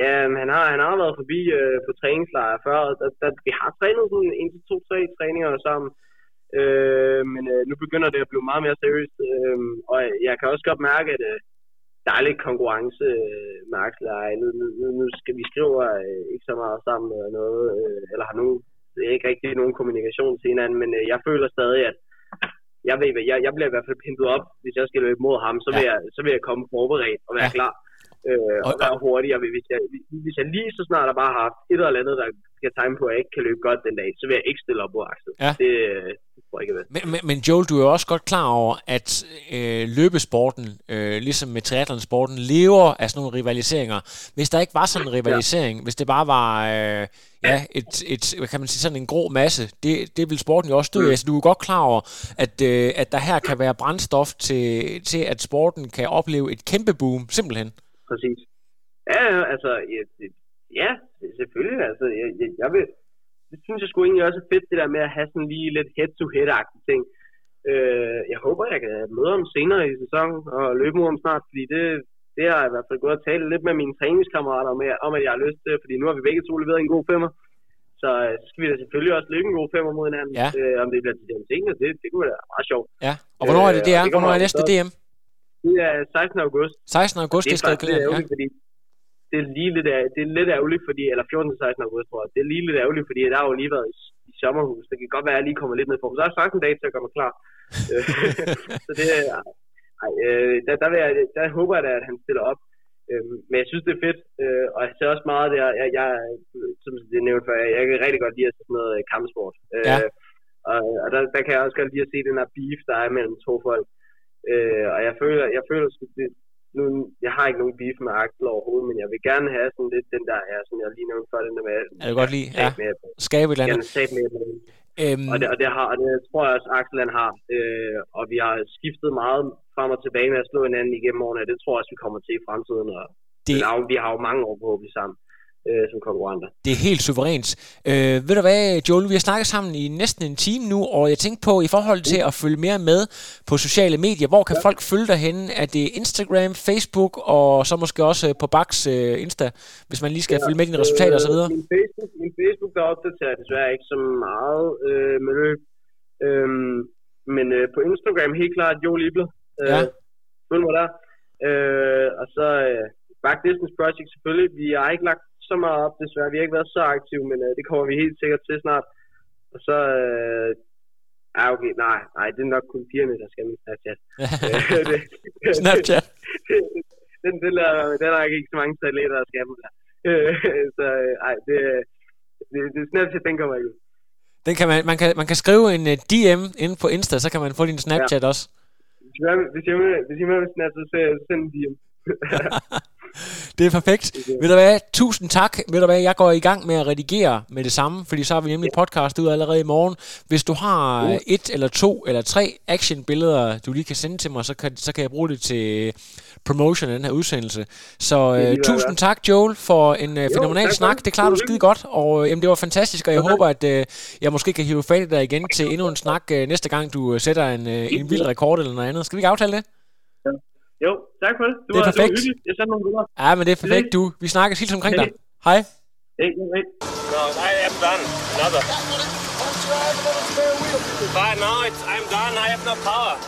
Ja, han har, han har været forbi øh, på træningslejr før. Der, der, vi har trænet sådan en til to, tre træninger sammen. Øh, men øh, nu begynder det at blive meget mere seriøst. Øh, og jeg kan også godt mærke, at øh, der er lidt konkurrence øh, med Axel nu, nu, nu skal vi skriver øh, ikke så meget sammen eller noget, øh, eller har nu ikke rigtig nogen kommunikation til hinanden, men øh, jeg føler stadig, at jeg, ved, jeg, jeg bliver i hvert fald pintet op, hvis jeg skal løbe mod ham, så vil, ja. jeg, så vil jeg komme forberedt og være ja. klar. Øh, og, og være hurtig. Og hvis jeg, hvis jeg lige så snart har bare haft et eller andet, der skal tegne på, at jeg ikke kan løbe godt den dag, så vil jeg ikke stille op på Axel. Ja. Det, det tror jeg ikke, jeg Men, men, men Joel, du er jo også godt klar over, at øh, løbesporten, øh, ligesom med triathlonsporten, lever af sådan nogle rivaliseringer. Hvis der ikke var sådan en rivalisering, ja. hvis det bare var øh, ja, et, et, hvad kan man sige, sådan en grå masse, det, det vil sporten jo også dø af. Så du er godt klar over, at, øh, at der her kan være brændstof til, til, at sporten kan opleve et kæmpe boom, simpelthen. Præcis. Ja, altså, ja, ja selvfølgelig. Altså, jeg, jeg, jeg vil, det synes jeg sgu egentlig også er fedt, det der med at have sådan lige lidt head-to-head-agtige ting. Øh, jeg håber, jeg kan møde ham senere i sæsonen og løbe mod ham snart, fordi det, det har jeg i hvert fald gået og tale lidt med mine træningskammerater med, om, at jeg har lyst til, fordi nu har vi begge to leveret en god femmer. Så, øh, så skal vi da selvfølgelig også løbe en god femmer mod hinanden. Ja. Øh, om det bliver til den ting, det, det kunne være meget sjovt. Ja. Og hvornår er det, det Øh, er? det kommer Hvornår er næste så- DM? Det er 16. august. 16. august, det er faktisk lidt kalenderen. Ja. fordi det er lige lidt, det er lidt ærgerligt, fordi, eller 14. til 16. august, tror jeg. Det er lige lidt ærgerligt, fordi der har jo lige været i, i sommerhus. Det kan godt være, at jeg lige kommer lidt ned på. Men så er der 16 dage til at gøre mig klar. <laughs> <laughs> Så det er, ej, øh, der, der, vil jeg, der håber jeg da, at han stiller op. Øh, men jeg synes, det er fedt, øh, og jeg ser også meget der, jeg, jeg, som det nævnte før, jeg, jeg kan rigtig godt lide at se sådan noget øh, kampsport. Øh, Ja. Og, og der, der kan jeg også godt lide at se den her beef, der er mellem to folk. Øh, og jeg føler, jeg føler sgu, det, nu, jeg har ikke nogen beef med Axel overhovedet, men jeg vil gerne have sådan lidt den der, ja, som jeg lige nævnte før, den der med, Jeg vil godt lide, ja. med, Skabe et eller gerne andet. sat med, Øhm, og, det, og, det har, og det tror jeg også, Axel han har. Øh, og vi har skiftet meget frem og tilbage med at slå hinanden igennem årene, og det tror jeg også, vi kommer til i fremtiden. Og, Det- har, vi har jo mange år blive sammen øh, som konkurrenter. Det er helt suverænt. Øh, ved du hvad, Joel, vi har snakket sammen i næsten en time nu, og jeg tænkte på, i forhold til at følge mere med på sociale medier, hvor kan ja. folk følge dig henne? Er det Instagram, Facebook, og så måske også øh, på Baks øh, Insta, hvis man lige skal ja, følge med dine resultater osv.? Øh, min, Facebook, min Facebook, der opdaterer desværre ikke så meget øh, med løb. Øhm, men øh, på Instagram helt klart Joel Ibler. Øh, Ja. Følg mig der. Øh, og så øh, Back Distance Project selvfølgelig. Vi har ikke lagt så meget op desværre. Vi har ikke været så aktive, men øh, det kommer vi helt sikkert til snart. Og så... Øh, Ja, okay, nej, nej, det er nok kun pigerne, der skal med Snapchat. <laughs> Øh, <laughs> Snapchat. <laughs> den, den, der, den er ikke så mange satellitter, der skal med der. Øh, så øh, ej, det, det, det Snapchat, den kommer ikke. Den kan man, man, kan, man kan skrive en uh, DM inde på Insta, så kan man få din Snapchat ja. også. Hvis jeg, hvis jeg, hvis jeg med Snapchat, så så send en DM. <laughs> Det er perfekt. Ved du hvad, tusind tak. Ved du hvad, jeg går i gang med at redigere med det samme, fordi så har vi nemlig podcast ud allerede i morgen. Hvis du har Uh. et eller to eller tre actionbilleder, du lige kan sende til mig, så kan, så kan jeg bruge det til promotion af den her udsendelse. Så øh, tusind det tak, Joel, for en øh, fenomenal tak for snak. det. Det klarer du Det skide godt, og øh, jamen, det var fantastisk, og jeg Okay. håber, at øh, jeg måske kan hive fat i dig igen til endnu en snak øh, næste gang, du øh, sætter en, øh, en vild rekord eller noget andet. Skal vi ikke aftale det? Jo, tak for det. Det er var, perfekt. Det var. Jeg sender nogle billeder. Ja, men det er perfekt, du. Vi snakkes helt omkring dig. Hej. Hey, hey. No, I am done. Another. But no, it's, I'm done. I have no power.